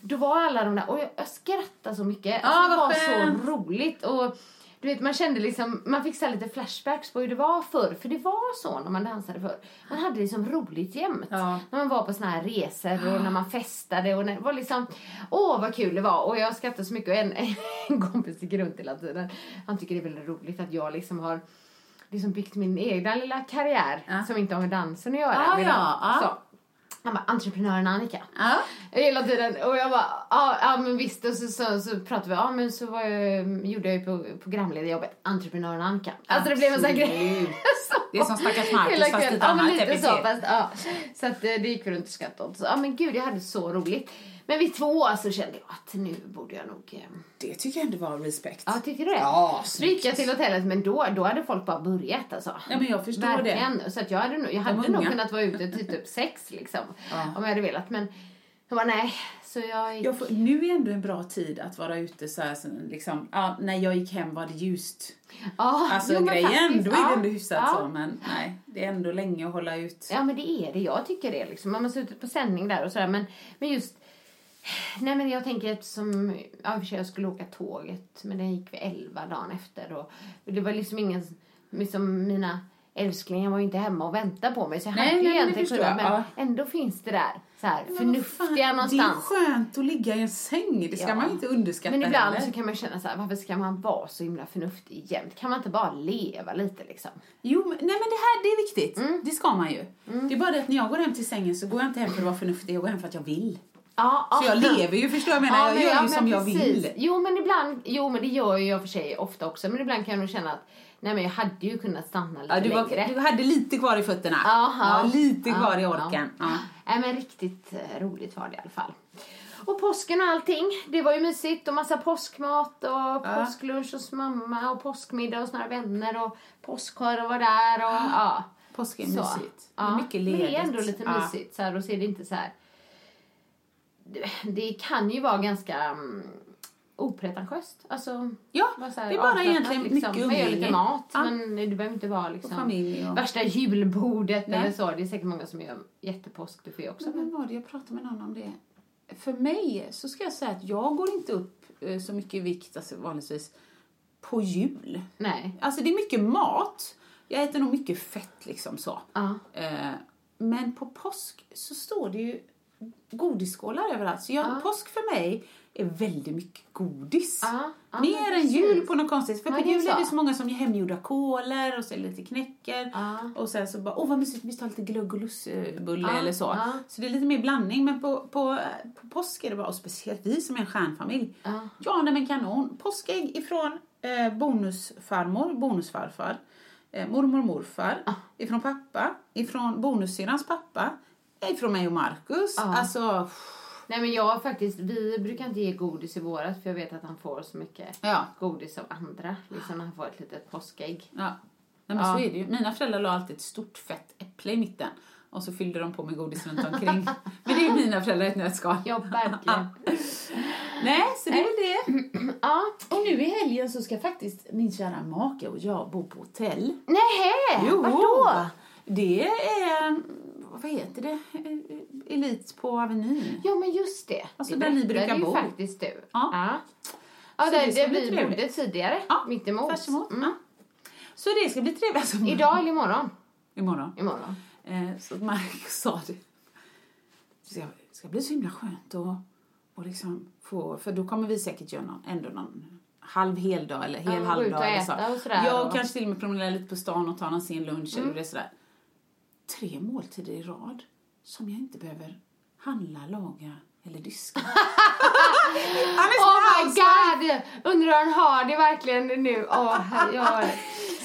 då var alla de där, och jag, jag skrattade så mycket. Ja, Alltså, det var så roligt. Och du vet, man kände liksom, man fick så lite flashbacks på hur det var förr. För det var så när man dansade förr. Man hade liksom roligt jämt. Ja. När man var på såna här resor och när man festade och när det var liksom, åh vad kul det var. Och jag skrattade så mycket och en, en kompis gick runt hela tiden. Han tycker det är väldigt roligt att jag liksom har liksom byggt min egna lilla karriär Ja. som inte har med dansen att göra. Medan- ja, ja. Så. Han bara, entreprenören Annika. Ja. Hela tiden. Och jag bara, ja, ja men visst. Och så, så, så pratade vi, ja men så var jag, gjorde jag ju på programledarjobbet, entreprenören Annika. Alltså det blev en sån grej. Absolut. Det är som stackars Marcus, fast lite ja, men annat lite så, epitet. fast, ja. Så att eh, det gick vi runt och skrattade åt. Så, ja men gud jag hade så roligt. Men vid två så kände jag att nu borde jag nog... eh, Det tycker jag ändå var respekt. Ja, tycker du det? Ja, Så gick jag till hotellet, men då, då hade folk bara börjat alltså. Ja, men jag förstår Verkligen. Så att jag hade, nog- jag hade nog unga. kunnat vara ute till typ sex liksom. Om jag hade velat. Men jag bara nej. Så jag gick... Jag får, nu är ändå en bra tid att vara ute så här, så liksom, ja, när jag gick hem var det ljust. Ja, Alltså jo, men grejen, faktiskt, då är ja. det ändå hyfsat ja. så, men nej, det är ändå länge att hålla ut. Ja men det är det, jag tycker det liksom. Man måste ut på sändning där och sådär men, men just Nej men jag tänker eftersom, ja för sig jag skulle åka tåget men den gick vid 11 dagen efter och, det var liksom ingen, liksom mina älsklingar var ju inte hemma och väntade på mig så jag Nej, hade nej, det egentligen kunnat men ja. ändå finns det där så här Men förnuftiga fan, någonstans. Det är skönt att ligga i en säng, det ska Ja. man inte underskatta Men ibland heller. så kan man känna så här, varför ska man vara så himla förnuftig jämt? Kan man inte bara leva lite liksom? Jo, men, nej men det här det är viktigt. Mm. Det ska man ju. Det är bara det att när jag går hem till sängen så går jag inte hem för att vara förnuftig, jag går hem för att jag vill. Ja, Så jag lever ju, förstår jag menar, jag men- gör ju men som jag precis. vill. Jo men ibland, jo men det gör ju jag för sig ofta också. Men ibland kan jag nog känna att nej men jag hade ju kunnat stanna lite Ja, du, längre. var, du hade lite kvar i fötterna. Aha. Ja, lite Ja, kvar i ja. orken. Ja. Nej men riktigt eh, roligt var det i alla fall. Och påsken och allting, det var ju mysigt och massa påskmat och påsklunch hos mamma och påskmiddag hos några vänner och påskkör var där och ja. Påsk är mysigt. Det är Ja, mycket Men det är ledigt. ändå lite Ja. mysigt så här, och så är det inte så här. Det, kan ju vara ganska um, opretentiöst. Alltså, Ja, här det är bara egentligen mycket Man gör lite umgänge. mat, Ja. men det behöver inte vara liksom familj och- värsta julbordet Nej. eller så. Det är säkert många som gör jättepåskbuffé också. Men vad var det jag pratade med någon om det? För mig så ska jag säga att jag går inte upp eh, så mycket i vikt, alltså vanligtvis, på jul. Nej. Alltså det är mycket mat. Jag äter nog mycket fett liksom så. Ja. Eh, men på påsk så står det ju godisskålar överallt. Så jag, Ja. påsk för mig är väldigt mycket godis. Ja, ja, Mer än jul på något konstigt. För på är jul är så. det så många som gör hemgjorda kolor och så är lite knäcker. Och sen så bara, åh vad mysigt, vi tar lite glögg och lussbulle Ja, eller så. Så det är lite mer blandning. Men på, på, på påsk är det bara, och speciellt vi som är en stjärnfamilj. Ja. Ja, nej men kanon. Påskägg ifrån eh, bonusfarmor, bonusfarfar, eh, mormor och morfar, ifrån pappa, ifrån bonussyrrans pappa, ifrån mig och Marcus. Ja. Alltså, Nej men jag faktiskt, vi brukar inte ge godis i våras för jag vet att han får så mycket ja. godis av andra. Liksom när han får ett litet påskägg. ja. Nej, men Ja. så är det ju. Mina föräldrar la alltid ett stort fett äpple i mitten. Och så fyllde de på med godis runt omkring. men det är mina föräldrar ett nötskal. Ja, verkligen. Nej, så det är väl det. Ja. Och nu i helgen så ska faktiskt min kära make och jag bo på hotell. Nej, Jo, vadå? Det är, vad heter det, Elit på Avenyn. Ja men just det. Alltså, det där ni brukar bo. faktiskt du. Ja. Ja, ja Så där, det bli vi bodde tidigare. Ja, Mittemot. Tvärs emot. Mm. Ja. Så det ska bli trevligt. Alltså, Idag eller imorgon? Imorgon. Imorgon. Eh, så Marcus sa det. Det ska, det ska bli så himla skönt att och liksom få, för då kommer vi säkert göra någon, ändå någon halv heldag eller hel Ja, halvdag. eller så. och sådär Ja, och- kanske till och med promenera lite på stan och ta någon sin lunch Mm. eller det sådär. Tre måltider i rad som jag inte behöver handla, laga eller diska. Han är Oh my god! Undrar han har det verkligen nu. Åh, jag,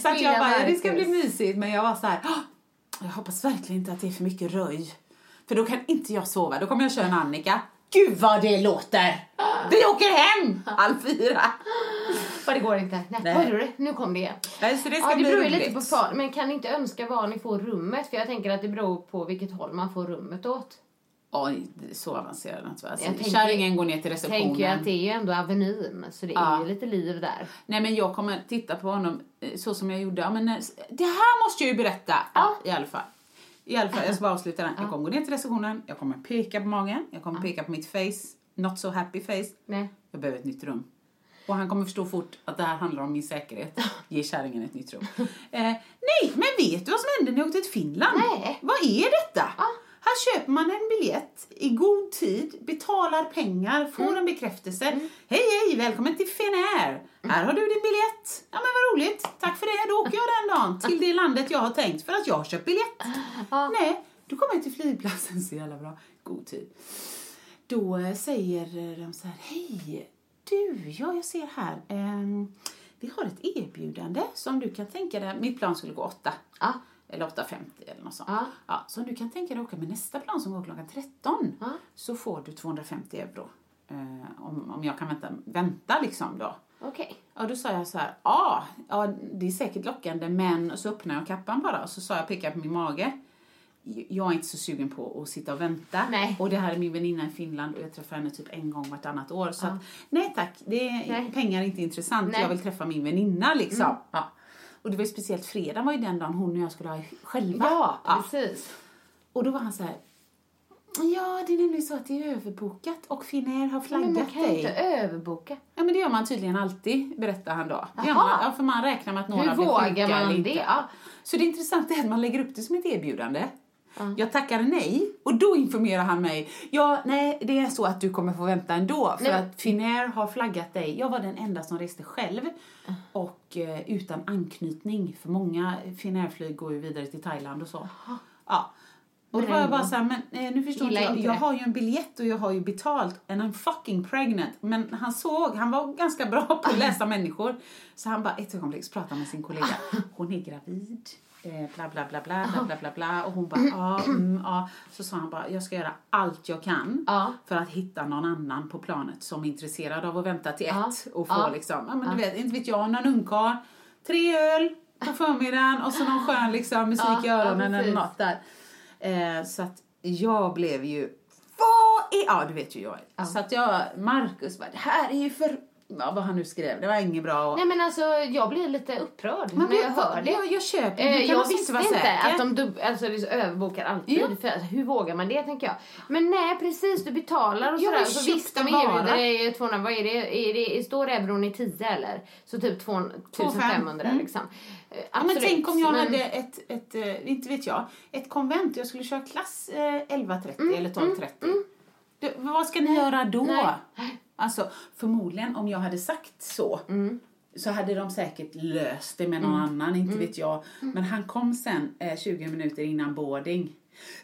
Så att jag bara, ja, det ska bli mysigt. Men jag var så här, "Åh, jag hoppas verkligen inte att det är för mycket röj. För då kan inte jag sova. Då kommer jag köra en Annika. Gud vad det låter! Vi åker hem halv fyra. För det går inte. Nej, Nej. hörde du det? Nu kom det igen. Nej, så det ska Ja, det bli beror ju lite på far, men kan ni inte önska var ni får rummet? För jag tänker att det beror på vilket håll man får rummet åt. Oj, är så? Jag Alltså, tänker- Kärringen går ner till receptionen. Tänker att det är ju ändå Avenyn, så det är Ja. ju lite liv där. Nej men jag kommer titta på honom eh, så som jag gjorde. Ja, men, eh, det här måste jag ju berätta. Ja, i alla fall. I alla fall, jag ska bara avsluta den. Jag kommer gå ner till receptionen, jag kommer peka på magen, jag kommer peka på mitt face, not so happy face. Nej. Jag behöver ett nytt rum. Och han kommer förstå fort att det här handlar om min säkerhet. Ge kärringen ett nytt rum. Eh, nej, men vet du vad som hände när jag åkte till Finland? Nej. Vad är detta? Här köper man en biljett i god tid, betalar pengar, får en bekräftelse. Hej, hej, välkommen till Finnair. Här har du din biljett. Ja, men vad roligt. Tack för det. Då åker jag den dagen till det landet jag har tänkt för att jag har köpt biljett. Nej, då kommer jag till flygplatsen så jävla bra. God tid. Då eh, säger de så här, hej, du, ja jag ser här, ehm, vi har ett erbjudande som du kan tänka dig, mitt plan skulle gå åtta. Ja. Eller 8.50 eller något sånt. Ja. Ja, så om du kan tänka dig åka med nästa plan som går klockan 13 Ja. så får du 250 euro. Eh, om, om jag kan vänta, vänta liksom då. Okej. Ja, då sa jag så här, ja, ja, det är säkert lockande, men och så öppnade jag kappan bara och så sa jag, pekade på min mage. Jag är inte så sugen på att sitta och vänta. Nej. Och det här är min väninna i Finland och jag träffar henne typ en gång vartannat år. Så att, nej tack, det är, Nej. pengar är inte intressant. Nej. Jag vill träffa min väninna liksom. Ja. Och det var ju speciellt fredag var ju den dagen hon och jag skulle ha själva. Ja, precis. Och då var han så här, ja det är nämligen så att det är överbokat och Finnair har Men flaggat man kan dig. inte överboka. Ja men det gör man tydligen alltid, berättar han då. Det Jaha. man, ja, för man räknar med att några Hur blir vågar sjuka man eller det? inte. Ja. Så det intressanta är att man lägger upp det som ett erbjudande. Jag tackar nej och då informerar han mig. Ja, nej, det är så att du kommer få vänta ändå för Nej. att Finnair har flaggat dig. Jag var den enda som reste själv och eh, utan anknytning för många Finnair-flyg går ju vidare till Thailand och så. Ja. Och då var jag bara så här, men eh, nu förstår inte jag. inte Jag har ju en biljett och jag har ju betalt and I'm fucking pregnant. Men han såg, han var ganska bra på att läsa människor. Så han bara ett ögonblick så pratade med sin kollega. Hon är gravid. Eh, bla bla bla bla bla bla bla bla och hon bara ja, mm, ja. Så sa han bara jag ska göra allt jag kan Ja. för att hitta någon annan på planet som är intresserad av att vänta till Ja. ett och få Ja. liksom, ja men du vet, inte vet jag, någon ungkarl, tre öl på förmiddagen och så någon skön liksom musik i öronen eller något där. Eh, så att jag blev ju, vad är, ja du vet ju jag är. Så att jag, Marcus bara, det här är ju för, ja, vad han nu skrev, det var inget bra. Och, Nej men alltså jag blir lite upprörd Men när jag hör det. Jag, jag köper, du Eh, jag alltså visste inte säker. att de dub- alltså, det överbokar alltid. Ja. För, alltså, hur vågar man det tänker jag. Men nej precis, du betalar och Ja, sådär. Så visst, de erbjuder dig 200, vad är det, är det, står euron i 10 eller? Så typ 2500 Mm. liksom. Eh, Ja, men absolut, tänk om jag men- hade ett, ett eh, inte vet jag, ett konvent jag skulle köra klass eh, 11.30 Mm, eller 12.30. Det- Vad ska ni göra då? Nej. Alltså förmodligen om jag hade sagt så Mm. så hade de säkert löst det med någon annan, inte vet jag. Men han kom sen eh, 20 minuter innan boarding.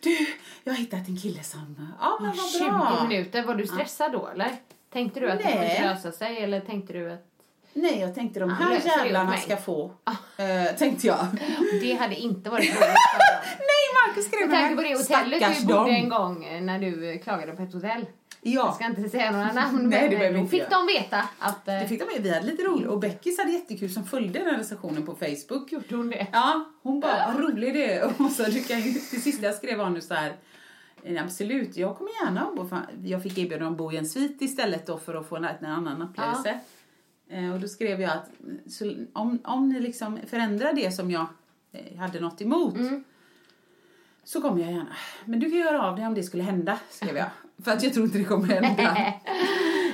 Du, jag har hittat en kille som... Ja, men vad 20 bra. minuter, var du stressad då eller? Tänkte du att det Nej. skulle lösa sig eller tänkte du att Nej, jag tänkte de här det åt jävlarna ska få. Eh, tänkte jag. det hade inte varit roligt? Nej, Marcus skrev Med det tanke på det hotellet du bodde en gång eh, när du klagade på ett hotell. Ja. Jag ska inte säga några namn Nej, det men då inte fick de veta att... eh, Det fick de. Vi hade lite roligt. Och Beckis hade jättekul som följde den här recensionen på Facebook. Gjorde hon det? Ja, hon bara, vad rolig det är. Och så du kan ju, det sista jag skrev var nu så här, "Eh, absolut, jag kommer gärna. Fan, Jag fick erbjudande om att bo i en svit istället då för att få en, en annan upplevelse. Eh, Och då skrev jag att så, om, om ni liksom förändrar det som jag eh, hade något emot så kommer jag gärna. Men du kan göra av det om det skulle hända, skrev jag. För att jag tror inte det kommer hända.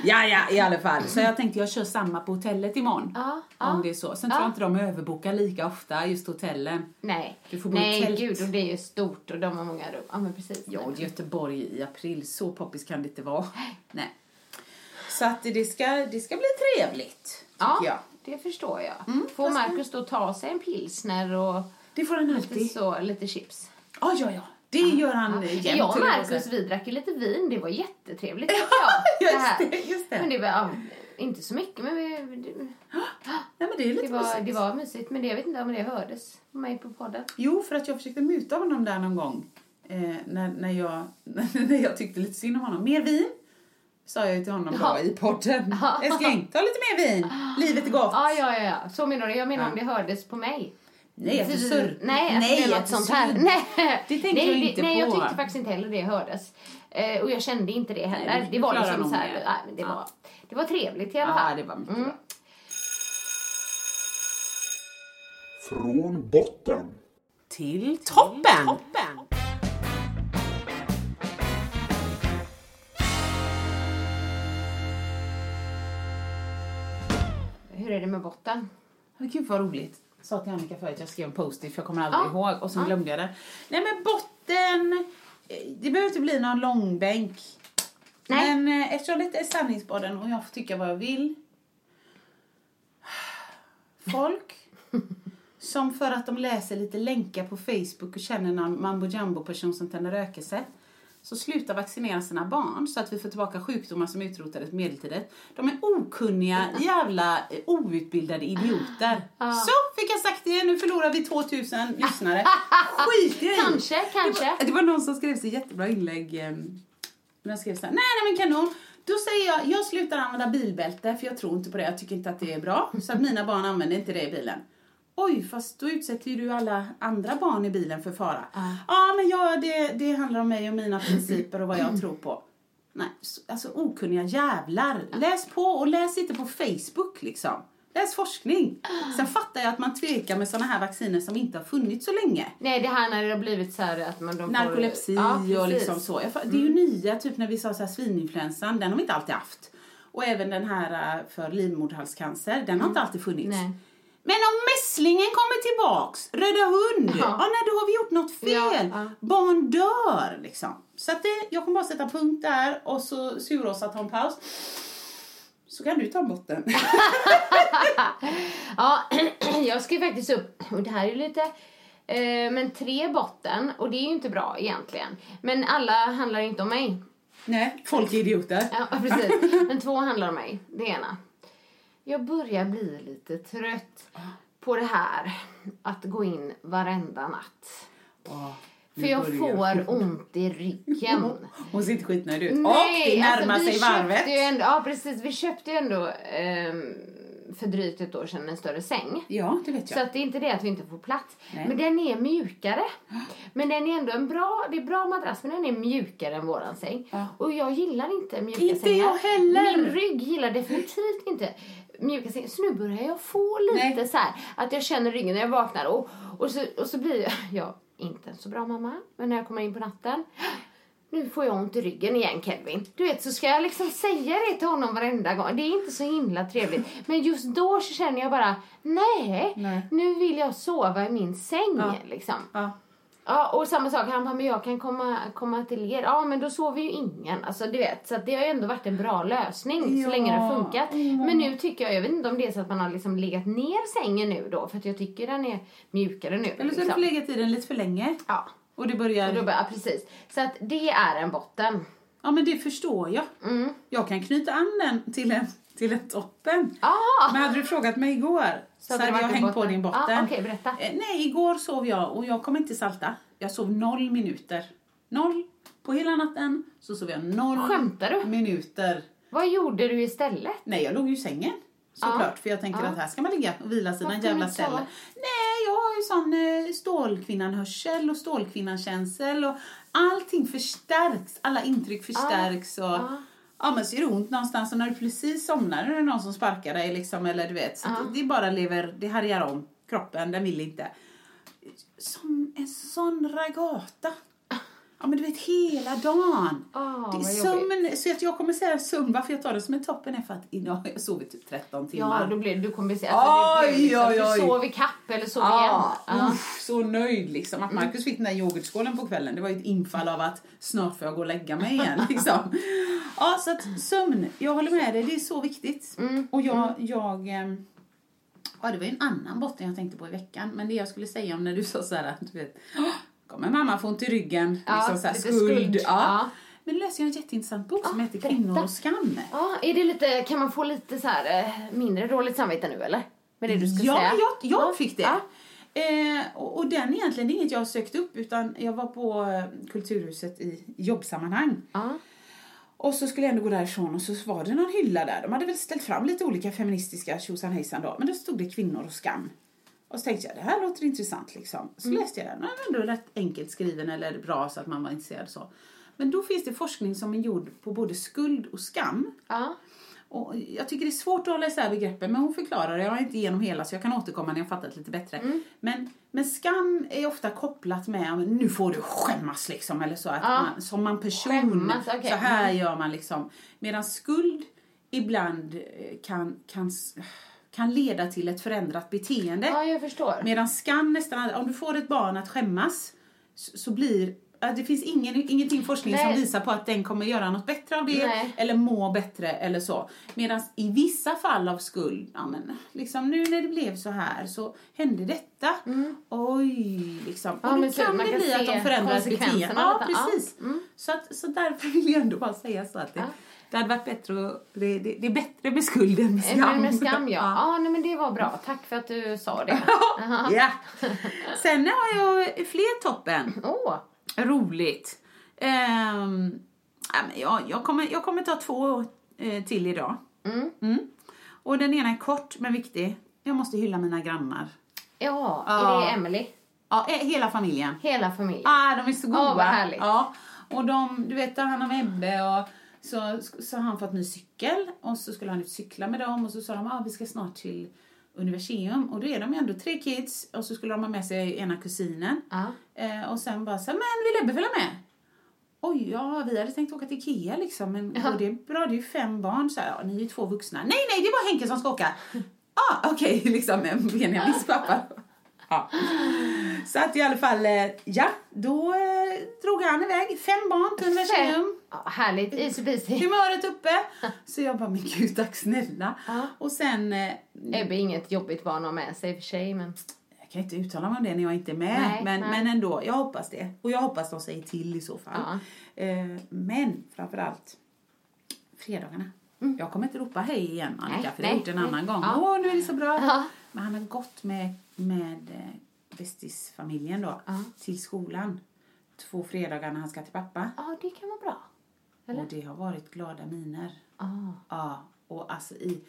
Ja, ja, i alla fall. Så jag tänkte jag kör samma på hotellet imorgon. Ja, Om ja. det är så. Sen Ja. tror jag inte de överbokar lika ofta, just hotellen. Nej, Du får bo nej tält. gud och det är ju stort och de har många rum. Ja men precis. Ja, och Göteborg i april, så poppis kan det inte vara. Nej. Så att det ska, det ska bli trevligt, ja, jag. det förstår jag. Mm, Får Markus då ta sig en pilsner och Det får han lite, alltid. så, lite chips? Ja, ja, ja. Det gör han Ja. jämt. Jag och säga. vi drack ju lite vin, det var jättetrevligt jag. Just det, just det. Men det var ja, inte så mycket men vi, det, Nej, men det är lite det, var, mysigt. det var mysigt. Men det, jag vet inte om det hördes på mig på podden. Jo, för att jag försökte muta honom där någon gång. Eh, när, när, jag, när jag tyckte lite synd om honom. Mer vin, sa jag till honom Ja. då i podden. Älskling, ta lite mer vin. Livet är gott. Ja, ja, ja, ja. Så menar du? Jag menar Ja. om det hördes på mig. Nej, att du surr. Nej, att Nej, det är något sånt här. Nej, Det tänker nej, jag inte nej, jag på. tyckte faktiskt inte heller det hördes. Eh, och jag kände inte det heller. Nej, det var liksom så här, det. nej, men det, Ja. var, det var trevligt i alla fall. Ja, det var mycket Mm. bra. Från botten. Till toppen! Hur är det med botten? Gud vad roligt. Sa till Annika förut att jag skrev en post-it för jag kommer aldrig Ja. ihåg och sen Ja. glömde jag det. Nej men botten, det behöver inte bli någon långbänk. Nej. Men eh, eftersom det är sanningspodden och jag får tycka vad jag vill. Folk som för att de läser lite länkar på Facebook och känner någon mambo jumbo person som tänder rökelse så slutar vaccinera sina barn så att vi får tillbaka sjukdomar som utrotades på medeltiden. De är okunniga, jävla eh, outbildade idioter. Så fick jag sagt det, nu förlorar vi 2000 lyssnare. Skit i. Kanske, kanske. Det var, det var någon som skrev så jättebra inlägg. Eh, när jag skrev så här, nej, nej men kanon. Då säger jag, jag slutar använda bilbälte för jag tror inte på det. Jag tycker inte att det är bra. Så att mina barn använder inte det i bilen. Oj, fast då utsätter ju du alla andra barn i bilen för fara. Ja, men ja, det, det handlar om mig och mina principer och vad jag tror på. Nej, så- alltså okunniga jävlar. Läs på och läs inte på Facebook liksom. Läs forskning. Sen fattar jag att man tvekar med såna här vacciner som inte har funnits så länge. Nej, det här när det har blivit så här att man... De får- Narkolepsi Ja, och liksom så. Det är ju nya, typ när vi sa så här, svininfluensan, den har vi inte alltid haft. Och även den här äh, för livmoderhalscancer, den har inte alltid funnits. Nej. Men om mässlingen kommer tillbaks, röda hund, ja. Ja. nej då har vi gjort något fel. Ja, ja. Barn dör liksom. Så att det, jag kommer bara sätta punkt där och så Suråsa tar en paus. Så kan du ta en botten. Ja, jag ska ju faktiskt upp, och det här är lite, eh, men tre botten, och det är ju inte bra egentligen. Men alla handlar inte om mig. nej, folk är idioter. Ja, precis. Men två handlar om mig. Det ena. Jag börjar bli lite trött på det här att gå in varenda natt. För jag får ont i ryggen. Hon ser inte skitnöjd ut. och det närmar alltså, sig varvet. ändå, ja precis, vi köpte ju ändå ehm, för drygt ett år sedan en större säng. Ja, det vet jag. Så att det är inte det att vi inte får plats. Nej. Men den är mjukare. Men den är ändå en bra, det är bra madrass men den är mjukare än våran säng. Ja. Och jag gillar inte mjuka Inte sängar. jag heller. Min rygg gillar definitivt inte mjuka sängar. Så nu börjar jag få lite Nej. så här att jag känner ryggen när jag vaknar och, och, så, och så blir jag, jag inte en så bra mamma. Men när jag kommer in på natten nu får jag ont i ryggen igen Kevin. Du vet så ska jag liksom säga det till honom varenda gång. Det är inte så himla trevligt. Men just då så känner jag bara nej, Nej. nu vill jag sova i min säng Ja. liksom. Ja. Ja, och samma sak, han bara, men jag kan komma, komma till er. Ja, men då sover ju ingen. Alltså, du vet, så att det har ju ändå varit en bra lösning Ja. så länge det har funkat. Men nu tycker jag, jag vet inte om det är så att man har liksom legat ner sängen nu då, för att jag tycker den är mjukare nu. Eller så har du liksom. förlegat i den lite för länge. Ja, Och det börjar... och då bara, ja, precis. Så att det är en botten. Ja, men det förstår jag. Mm. Jag kan knyta an den till en, till en toppen. Ah! Men hade du frågat mig igår så, det hade jag hängt på din botten. Ah, okej, berätta. Eh, nej, igår sov jag och jag kommer inte salta. Jag sov noll minuter. Noll. På hela natten så sov jag noll Skämtar du? minuter. Vad gjorde du istället? Nej, jag låg ju i sängen. Såklart, för jag tänker Ja. att här ska man ligga och vila sina Varför jävla celler. Nej, jag har ju sån eh, stålkvinnan-hörsel och stålkvinnan-känsel och allting förstärks. Alla intryck förstärks och Ja. men så är det ont någonstans och när du precis somnar är det någon som sparkar dig liksom, eller du vet. Så Ja. det, det bara lever, det härjar om kroppen, den vill inte. Som en sån ragata. Ja men du vet hela dagen. Ah, det sömn, så att jag kommer säga sömn, varför jag tar det som en toppen är för att idag har jag sovit typ 13 timmar. Ja, då blir du kommer se, alltså, Oj, liksom, oj, oj. du sov i kapp eller sov Ja, igen. Ja. uff, så nöjd liksom. Att Marcus fick den där yoghurtskålen på kvällen, det var ju ett infall av att snart får jag gå och lägga mig igen. Liksom. Ja, så att sömn, jag håller med dig, det är så viktigt. Och jag, jag ehm, Ja, det var ju en annan botten jag tänkte på i veckan. Men det jag skulle säga om när du sa så här, att du vet, "Åh, kommer mamma få ont i ryggen, Ja, liksom så här, skuld. skuld. Ja. Ja. Men läste jag en jätteintressant bok som Ja, heter berätta. Kvinnor och skam. Ja, är det lite, kan man få lite så här, eh, mindre dåligt samvete nu eller? Med det du ska ja, säga? jag, jag Ja, fick det. Eh, och, och den egentligen, det är inget jag har sökt upp utan jag var på eh, Kulturhuset i jobbsammanhang. Ja. Och så skulle jag ändå gå därifrån och så var det någon hylla där. De hade väl ställt fram lite olika feministiska tjosan hejsan då. Men då stod det kvinnor och skam. Och så tänkte jag, det här låter intressant liksom. Så läste jag den. Den var ändå rätt enkelt skriven eller bra så att man var intresserad så. Men då finns det forskning som är gjord på både skuld och skam. Ja. Och jag tycker det är svårt att hålla isär begreppen, men hon förklarar det. Jag har inte igenom hela så jag kan återkomma när jag fattat lite bättre. Mm. Men, men skam är ofta kopplat med, nu får du skämmas liksom, eller så. Att Ja. man, som man person, Skämmas, okej. så här Mm. gör man liksom. Medan skuld ibland eh, kan, kan, kan leda till ett förändrat beteende. ja, jag förstår. Medan skam nästan om du får ett barn att skämmas så, så blir det finns ingen, ingenting forskning Nej. som visar på att den kommer göra något bättre av det Nej. eller må bättre eller så. Medan i vissa fall av skuld, ja men liksom nu när det blev så här så hände detta. Oj, liksom. Mm. Ja, och då kan det kan bli att de förändrar ett konsekvenserna beteende. Ja, detta. Ja. precis. Så, att, så därför vill jag ändå bara säga så att det, Ja. Det hade varit bättre att, det, det, det är bättre med skuld än med skam. Men med skam ja. ja. nej, men det var bra. Tack för att du sa det. ja. Sen har jag fler toppen. Åh, Roligt. Ja, men jag, jag, kommer, jag kommer ta två eh, till idag. Mm. Och den ena är kort men viktig. Jag måste hylla mina grannar. ja. Ja. Är det Emily? Ja, eh, hela familjen. Hela familjen? Ah, de är så goda. Ja, vad härligt. Ja. Och de, du vet, han och Ebbe och så, så har han fått ny cykel och så skulle han ut cykla med dem och så sa de ah, vi ska snart till Universium och då är de ju ändå tre kids och så skulle de ha med sig ena kusinen. Ja. Eh, och sen bara så men vill Ebbe följa med? Oj, ja, vi hade tänkt åka till Ikea liksom, men går det är bra, det är ju fem barn, så här, ja, ni är ju två vuxna. Nej, nej, det är bara Henke som ska åka. ah, okej, liksom, med Benjamins pappa. Ja. Så att i alla fall, eh, ja, då eh, drog han iväg. Fem barn till Universium. Ja, härligt. Easy peasy. Humöret uppe. Så jag bara, men gud tack snälla. Och sen, eh, Ebbe är inget jobbigt barn att ha med sig i och för sig, men... jag kan inte uttala mig om det när jag inte är med. Nej, men, nej. men ändå, jag hoppas det. Och jag hoppas de säger till i så fall. Eh, men framförallt, fredagarna. Jag kommer inte ropa hej igen Annika, Mm. Nej, för det har gjort en annan gång. Ja. Åh, nu är det så bra. Ja. Men han har gått med, med eh, bästisfamiljen då, till skolan. Två fredagar när han ska till pappa. Ja, det kan vara bra. Eller? Och det har varit glada miner. Ah. Ja, och alltså i,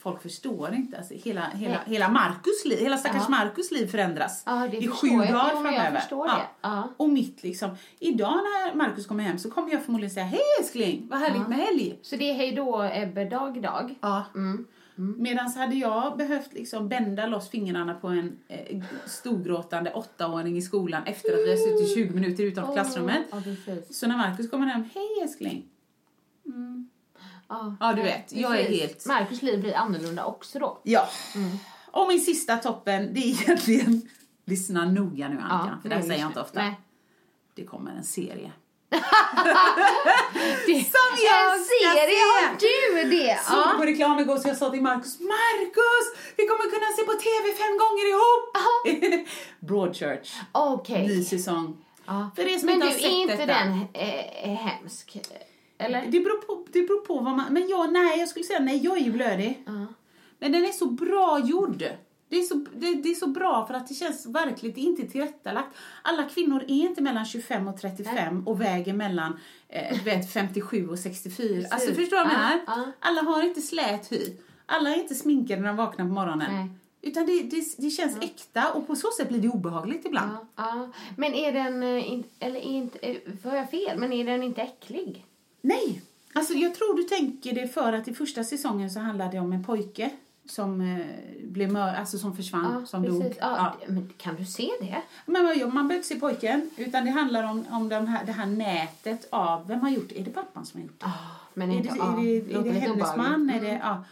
folk förstår inte. Alltså hela, hela, hela Markus liv, hela stackars Markus liv förändras Ja, det i sju dagar jag framöver. det. Ja. Och mitt liksom. Idag när Markus kommer hem så kommer jag förmodligen säga Hej älskling, vad härligt med helg. Så det är hej då Ebbe dag idag? Ja. Mm. Medan hade jag behövt liksom bända loss fingrarna på en eh, storgråtande åttaåring i skolan efter att vi har suttit 20 minuter utanför klassrummet. Ja. Så när Markus kommer hem, hej älskling. Ja, Ja, du vet, jag är helt- Marcus liv blir annorlunda också då. Ja. Mm. Och min sista toppen, det är egentligen... Lyssna noga nu Annika, för det här säger jag inte ofta. Nej. Det kommer en serie. Det, Som jag en ska serie se! har du det! Såg Ja. på reklam igår så jag sa till Markus, Markus! Vi kommer kunna se på TV fem gånger ihop! Broadchurch, Okej. ny säsong. Ja. För er som Men inte du, har sett är inte detta. den eh, hemsk? Eller? Det beror, på, det beror på vad man... Men jag, nej, jag skulle säga nej, jag är ju blödig. Men den är så bra gjord. Det är, så, det, det är så bra för att det känns verkligt, det är inte tillrättalagt. Alla kvinnor är inte mellan 25 och 35 och väger mellan eh, vet, 57 och 64. Alltså förstår du vad jag Ja, menar? ja. Alla har inte slät hy. Alla är inte sminkade när de vaknar på morgonen. Nej. Utan det, det, det känns äkta och på så sätt blir det obehagligt ibland. Ja, ja. Men är den, eh, eller är inte, eh, får jag fel, men är den inte äcklig? Nej, alltså jag tror du tänker det för att i första säsongen så handlade det om en pojke som eh, blev mör, alltså som försvann, Ja, som precis. dog. Ja, Men kan du se det? Men man, behöver inte se pojken, utan det handlar om, om de här, det här nätet av, vem har gjort det? Är det pappan som har gjort det? Men är inte, det, ja, är det, är det hennes man? Är det, Mm. ja.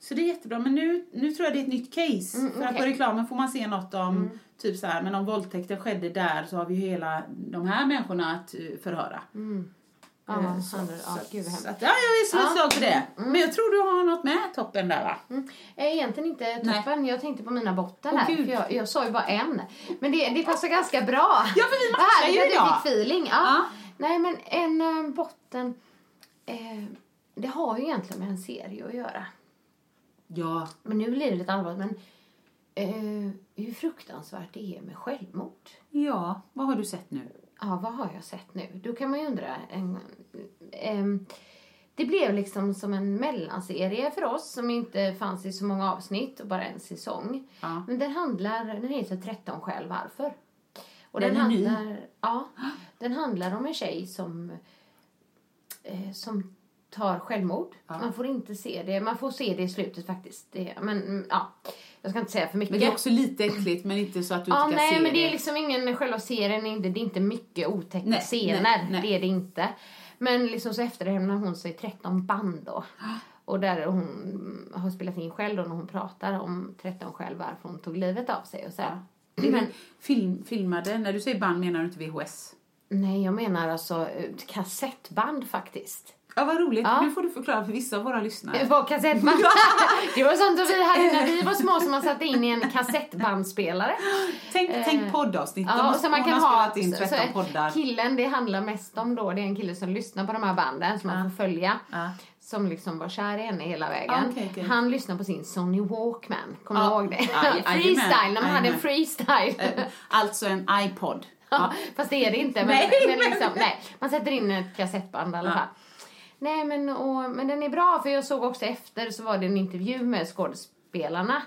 Så det är jättebra. Men nu, nu tror jag det är ett nytt case. Mm, För att på reklamen får man se något om, typ så här, men om våldtäkten skedde där så har vi hela de här människorna att eh, förhöra. Ja, Eh, handlar, ja, gud vad så att, ja, jag är så Ja. svag för det. Men jag tror du har något med toppen där va? Mm. Eh, Egentligen inte toppen, jag tänkte på mina botten här. För jag, jag sa ju bara en. Men det, det passar ganska bra. Ja, för vi Vad matchar ju idag. fick feeling. Ja. Ja. Nej men en eh, botten, eh, det har ju egentligen med en serie att göra. Ja. Men nu blir det lite allvarligt men eh, hur fruktansvärt det är med självmord. Ja, vad har du sett nu? Ja, vad har jag sett nu? Då kan man ju undra. En, ehm, det blev liksom som en mellanserie för oss som inte fanns i så många avsnitt och bara en säsong. Ja. Men den handlar, den heter 13 skäl varför. Och Den ny? handlar, Ja, den handlar om en tjej som, eh, som tar självmord. Man får inte se det, man får se det i slutet faktiskt. Det, men ja, jag ska inte säga för mycket. Men det är också lite äckligt men inte så att du Ja, inte kan nej, se men det det. är liksom ingen, själva serien är inte, det är inte mycket otäcka Nej, scener. nej, nej. Det är det inte. Men liksom så efterlämnar hon sig 13 band då. Och där hon har spelat in själv då när hon pratar om 13 skäl varför hon tog livet av sig och så här. Är Men, film, filmade, när du säger band menar du inte VHS? nej, jag menar alltså ett kassettband faktiskt. Ja, vad roligt. Ja. Nu får du förklara för vissa av våra lyssnare. På kassettband. det var sånt vi hade när vi var små som man satte in i en kassettbandspelare. Tänk, tänk poddavsnitt. Ja, och så man kan ha, in så- 13 så poddar. killen det handlar mest om då, det är en kille som lyssnar på de här banden som man får följa. Ja. Som liksom var kär i henne hela vägen. Ja, okej, okej. Han lyssnar på sin Sony Walkman, kommer du Ja. ihåg det? Ja, freestyle, när man hade en freestyle. Eh, Alltså en iPod. Ja, fast det är det inte. Men, Nej, men liksom, nej, man sätter in ett kassettband i alla Ja. fall. Nej, men, och, men den är bra för jag såg också efter så var det en intervju med skådespelarna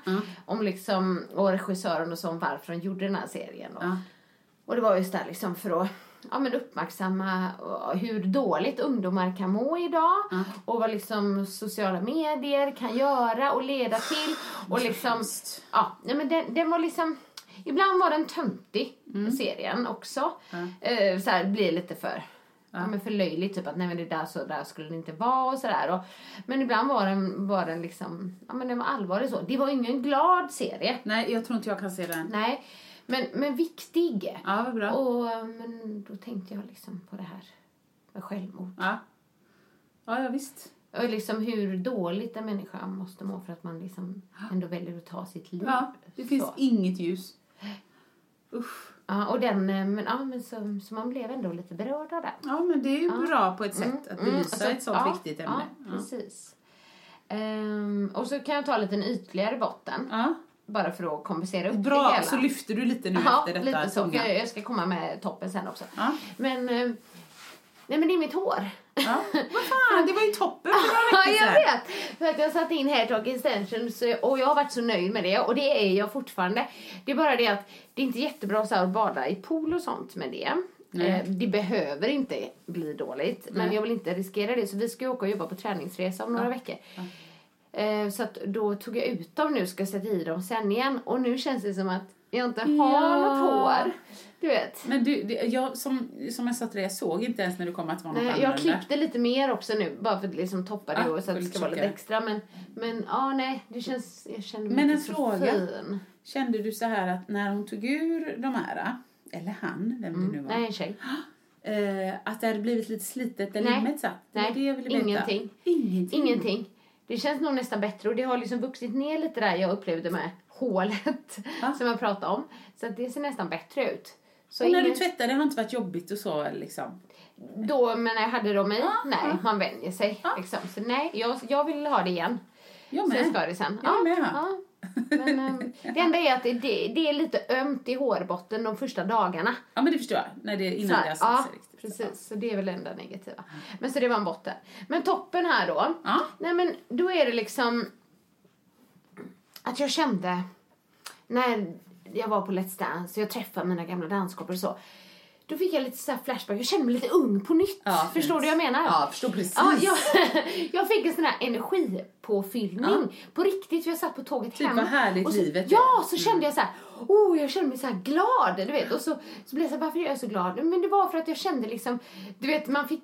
om liksom, och regissören och så om varför de gjorde den här serien. Och, Ja. och det var just där liksom för att ja, men uppmärksamma hur dåligt ungdomar kan må idag och vad liksom sociala medier kan göra och leda till. Och liksom, ja, men den, den var liksom, ibland var den töntig, Mm. serien också. Eh, så här, blir lite för, ja. men för löjligt, typ att nej men det där så där skulle det inte vara och sådär. Och, men ibland var den, var den liksom, ja men den var allvarlig så. Det var ingen glad serie, Nej, jag tror inte jag kan se den. nej. Men, men viktig. Ja, vad bra. Och, men då tänkte jag liksom på det här med självmord. Ja. Ja, ja visst. Och liksom hur dåligt en människa måste må för att man liksom ändå väljer att ta sitt liv. Ja, det finns så. inget ljus. Usch. Ja, och den, eh, men, ja, men så, så man blev ändå lite berörd av det. Ja, men det är ju bra på ett sätt Mm, att mm, belysa så- ett sånt viktigt ämne. Ja, precis. Ehm, och så kan jag ta en liten ytligare botten. Bara för att kompensera upp det Bra, hela. så lyfter du lite nu ja, efter detta lite så. Jag, jag ska komma med toppen sen också. Men, eh, nej men det är mitt hår. Ja. Vad fan, det var ju toppen för Ja, några veckor jag sedan. vet! För att jag satte in Hair Talk Extensions och jag har varit så nöjd med det och det är jag fortfarande. Det är bara det att det är inte jättebra så att bada i pool och sånt med det. Eh, det behöver inte bli dåligt men Nej. jag vill inte riskera det så vi ska ju åka och jobba på träningsresa om några veckor. Eh, så då tog jag ut dem nu ska sätta i dem sen igen och nu känns det som att jag inte har Ja. något hår. Du vet. Men du, det, jag, som, som jag sa till dig, jag såg inte ens när du kom att det var något Nej, jag annorlunda. klippte lite mer också nu bara för att liksom toppa det Ah, och så att det ska vara lite extra. Men, men ja, nej, det känns, jag känner mig Men en så fråga. fin. Kände du så här att när hon tog ur de här, eller han, vem det nu var, Nej, en tjej. eh, att det hade blivit lite slitet Nej. limmet satt? Nej, det jag ville ingenting. Ingenting. Ingenting. Det känns nog nästan bättre och det har liksom vuxit ner lite där jag upplevde med hålet Ja. som jag pratade om. Så att det ser nästan bättre ut. Så Och när du ingen- tvättade, det har inte varit jobbigt och så liksom? Då, men när jag hade dem i, Ja, nej, ja. man vänjer sig. Liksom. Så nej, jag, jag vill ha det igen. Jag Så med. jag ska det sen. Jag med. Ja. Men, ehm, det enda är att det, det, det är lite ömt i hårbotten de första dagarna. Ja men det förstår jag. När det, Så innan det ja, riktigt. precis. Så det är väl det enda negativa. Men så det var en botten. Men toppen här då. Ja. Nej men då är det liksom att jag kände när jag var på Let's Dance och jag träffade mina gamla danskompisar och så. då fick jag lite så flashback. Jag kände mig lite ung på nytt. Ja, Förstår du vad jag menar? Ja, förstår precis. Ja, jag, jag fick en sån här energipåfyllning. På riktigt, för jag satt på tåget Typ hem. vad härligt och så, livet. Ja, så kände jag så här, oh, jag kände mig så här glad, du vet. Och så, så blev jag så här, varför är jag så glad? Men det var för att jag kände liksom, du vet, man fick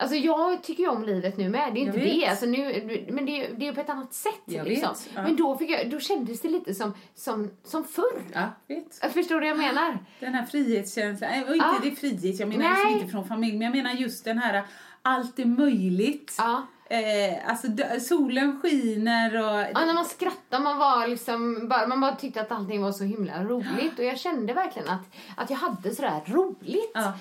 Alltså jag tycker ju om livet nu med, det är inte det. Alltså nu, men det är, det är på ett annat sätt. Jag liksom. vet, ja. Men då, fick jag, då kändes det lite som, som, som förr. Ja, vet. Förstår du vad jag menar? Den här frihetskänslan, äh, och inte Ja. det är frihet, jag menar liksom inte från familj, men jag menar just den här allt är möjligt. Ja. Eh, alltså solen skiner och... Ja, när man skrattade, man var liksom, bara, man bara tyckte att allting var så himla roligt. Och jag kände verkligen att, att jag hade sådär roligt. Ja.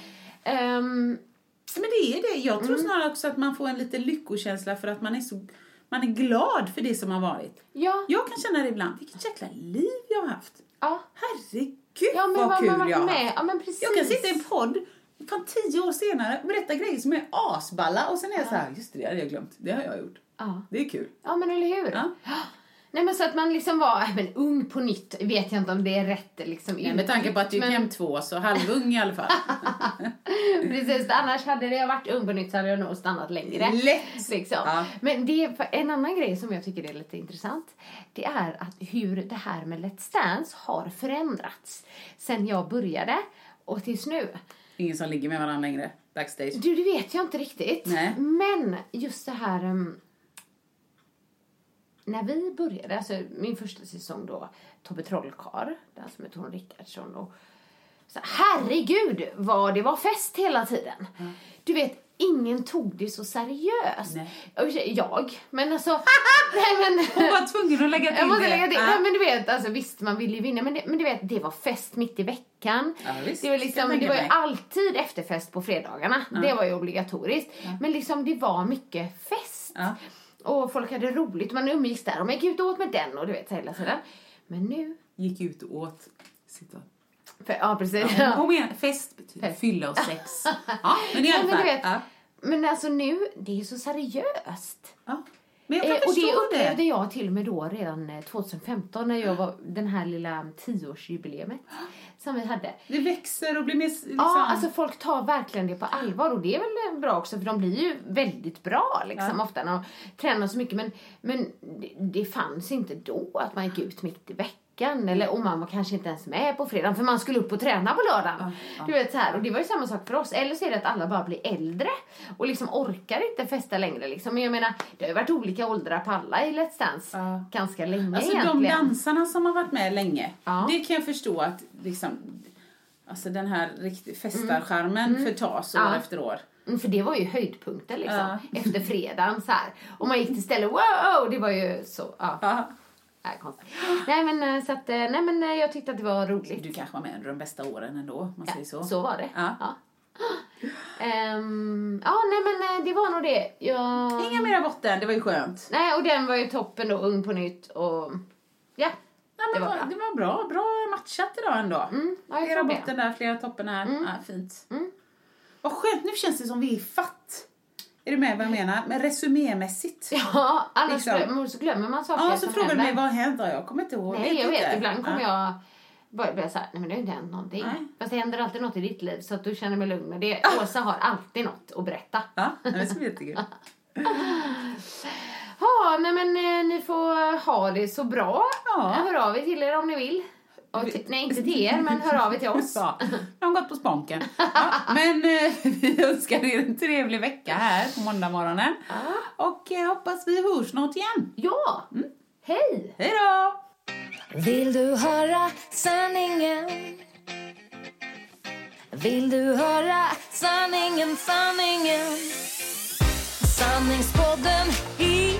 Ehm, Men det är det. Jag tror Mm. snarare också att man får en liten lyckokänsla för att man är så man är glad för det som har varit. ja, Jag kan känna det ibland. Vilket jäkla liv jag har haft. ja. Herregud Ja, men vad vad kul jag har med. haft. Ja, men precis. Jag kan sitta i en podd fan tio år senare och berätta grejer som är asballa och sen är jag så här, just det, det hade jag glömt. Det har jag gjort. Ja. Det är kul. Ja, men eller hur? Ja. Nej, men så att man liksom var äh, men ung på nytt. Vet jag inte om det är rätt liksom. Nej, med tanke på att du är men, 52 så halvung i alla fall. Precis, annars hade det varit ung på nytt så hade jag nog stannat längre. Lätt. Liksom. Ja. Men det är en annan grej som jag tycker är lite intressant. Det är att hur det här med Let's Dance har förändrats sen jag började och tills nu. Ingen som ligger med varandra längre backstage. Du, det vet jag inte riktigt. Nej. Men just det här... um, när vi började, alltså min första säsong då, Tobbe Trollkarl, den som är Tone Rickardsson och så, herregud vad det var fest hela tiden. Du vet, ingen tog det så seriöst. Nej. Jag, men alltså... nej men... Hon var tvungen att lägga till Jag måste det. lägga till. Ja. Nej, men du vet, alltså, visst man ville ju vinna men, det, men du vet, det var fest mitt i veckan. Ja, det var, liksom, det var ju alltid efterfest på fredagarna. Det var ju obligatoriskt. Men liksom det var mycket fest. Och folk hade roligt. Man umgicks där och man gick ut och åt med den och du vet hela tiden. Men nu... Gick ut och åt. Sitta. För, ja, precis. Ja. Hon menar, fest betyder Fest. fylla och sex. Ja, men i alla men fall. du vet, ja. Men alltså nu, det är så seriöst. Ja. Men jag kan Eh, och det upplevde det. jag till och med då redan eh, 2015 när jag var den här lilla tioårsjubileumet som vi hade. Det växer och blir mer... Liksom, Ja, alltså folk tar verkligen det på allvar och det är väl eh, bra också för de blir ju väldigt bra liksom ofta när de tränar så mycket. Men, men det, det fanns inte då att man gick ut mitt i veckan eller och man var kanske inte ens med på fredagen för man skulle upp och träna på lördagen. Du vet så här och det var ju samma sak för oss. Eller så är det att alla bara blir äldre och liksom orkar inte festa längre liksom. Men jag menar, det har ju varit olika åldrar på alla i Let's Dance Ja. ganska länge Alltså de egentligen. dansarna som har varit med länge, det kan jag förstå att liksom, alltså den här festarskärmen förtas år efter år. Mm, för det var ju höjdpunkten liksom. Ja. Efter fredagen så här. Och man gick till stället, wow! Det var ju så, ja. Ja. Nej, konstigt. Nej men eh, så att, eh, nej men eh, jag tyckte att det var roligt. Du kanske var med under de bästa åren ändå, man säger så. Så var det. Ja. Ja. Ehm, ja, nej men det var nog det. Jag... Inga mera botten, det var ju skönt. Nej, och den var ju toppen då, ung på nytt och ja. Nej, Det men var det, var bra. det var bra, bra matchat idag ändå. Mm, ja, flera botten där, flera toppen här. Ja, fint. Mm. Vad skönt, nu känns det som vi är fatt. Är du med vad jag menar? Men resumémässigt. Ja, annars Liksom. glömmer, så glömmer man saker Ja, så frågar du mig vad händer? Jag kommer inte ihåg. Nej, jag vet. inte. Ibland kommer Ja. jag bara börja säga, nej men det har inte hänt någonting. Nej. Fast det händer alltid något i ditt liv så att du känner mig lugn med det. Åsa har alltid något att berätta. Ja, det ska bli jättekul. Ja, nej men eh, ni får ha det så bra. Ja. Hör av er till er om ni vill. Till, nej, inte till er, men hör av er till oss. Ja, de har gått på sponken. Ja, men eh, vi önskar er en trevlig vecka här på måndag morgonen. Och eh, hoppas vi hörs snart igen. Ja, Mm. hej! Hej då! Vill du höra sanningen? Vill du höra sanningen, sanningen? Sanningspodden i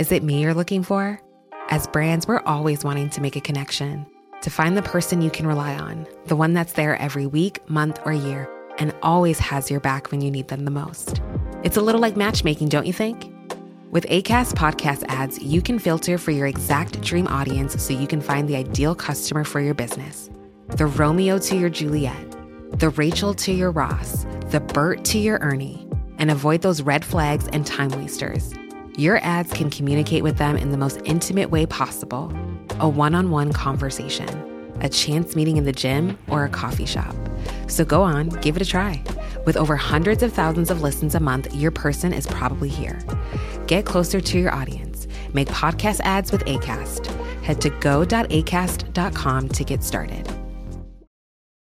Is it me you're looking for? As brands, we're always wanting to make a connection, to find the person you can rely on, the one that's there every week, month, or year, and always has your back when you need them the most. It's a little like matchmaking, don't you think? With ACAST podcast ads, you can filter for your exact dream audience so you can find the ideal customer for your business. The Romeo to your Juliet, the Rachel to your Ross, the Bert to your Ernie, and avoid those red flags and time wasters. Your ads can communicate with them in the most intimate way possible a one on one conversation, a chance meeting in the gym, or a coffee shop. So go on, give it a try. With over hundreds of thousands of listens a month, your person is probably here. Get closer to your audience. Make podcast ads with ACAST. Head to go.acast.com to get started.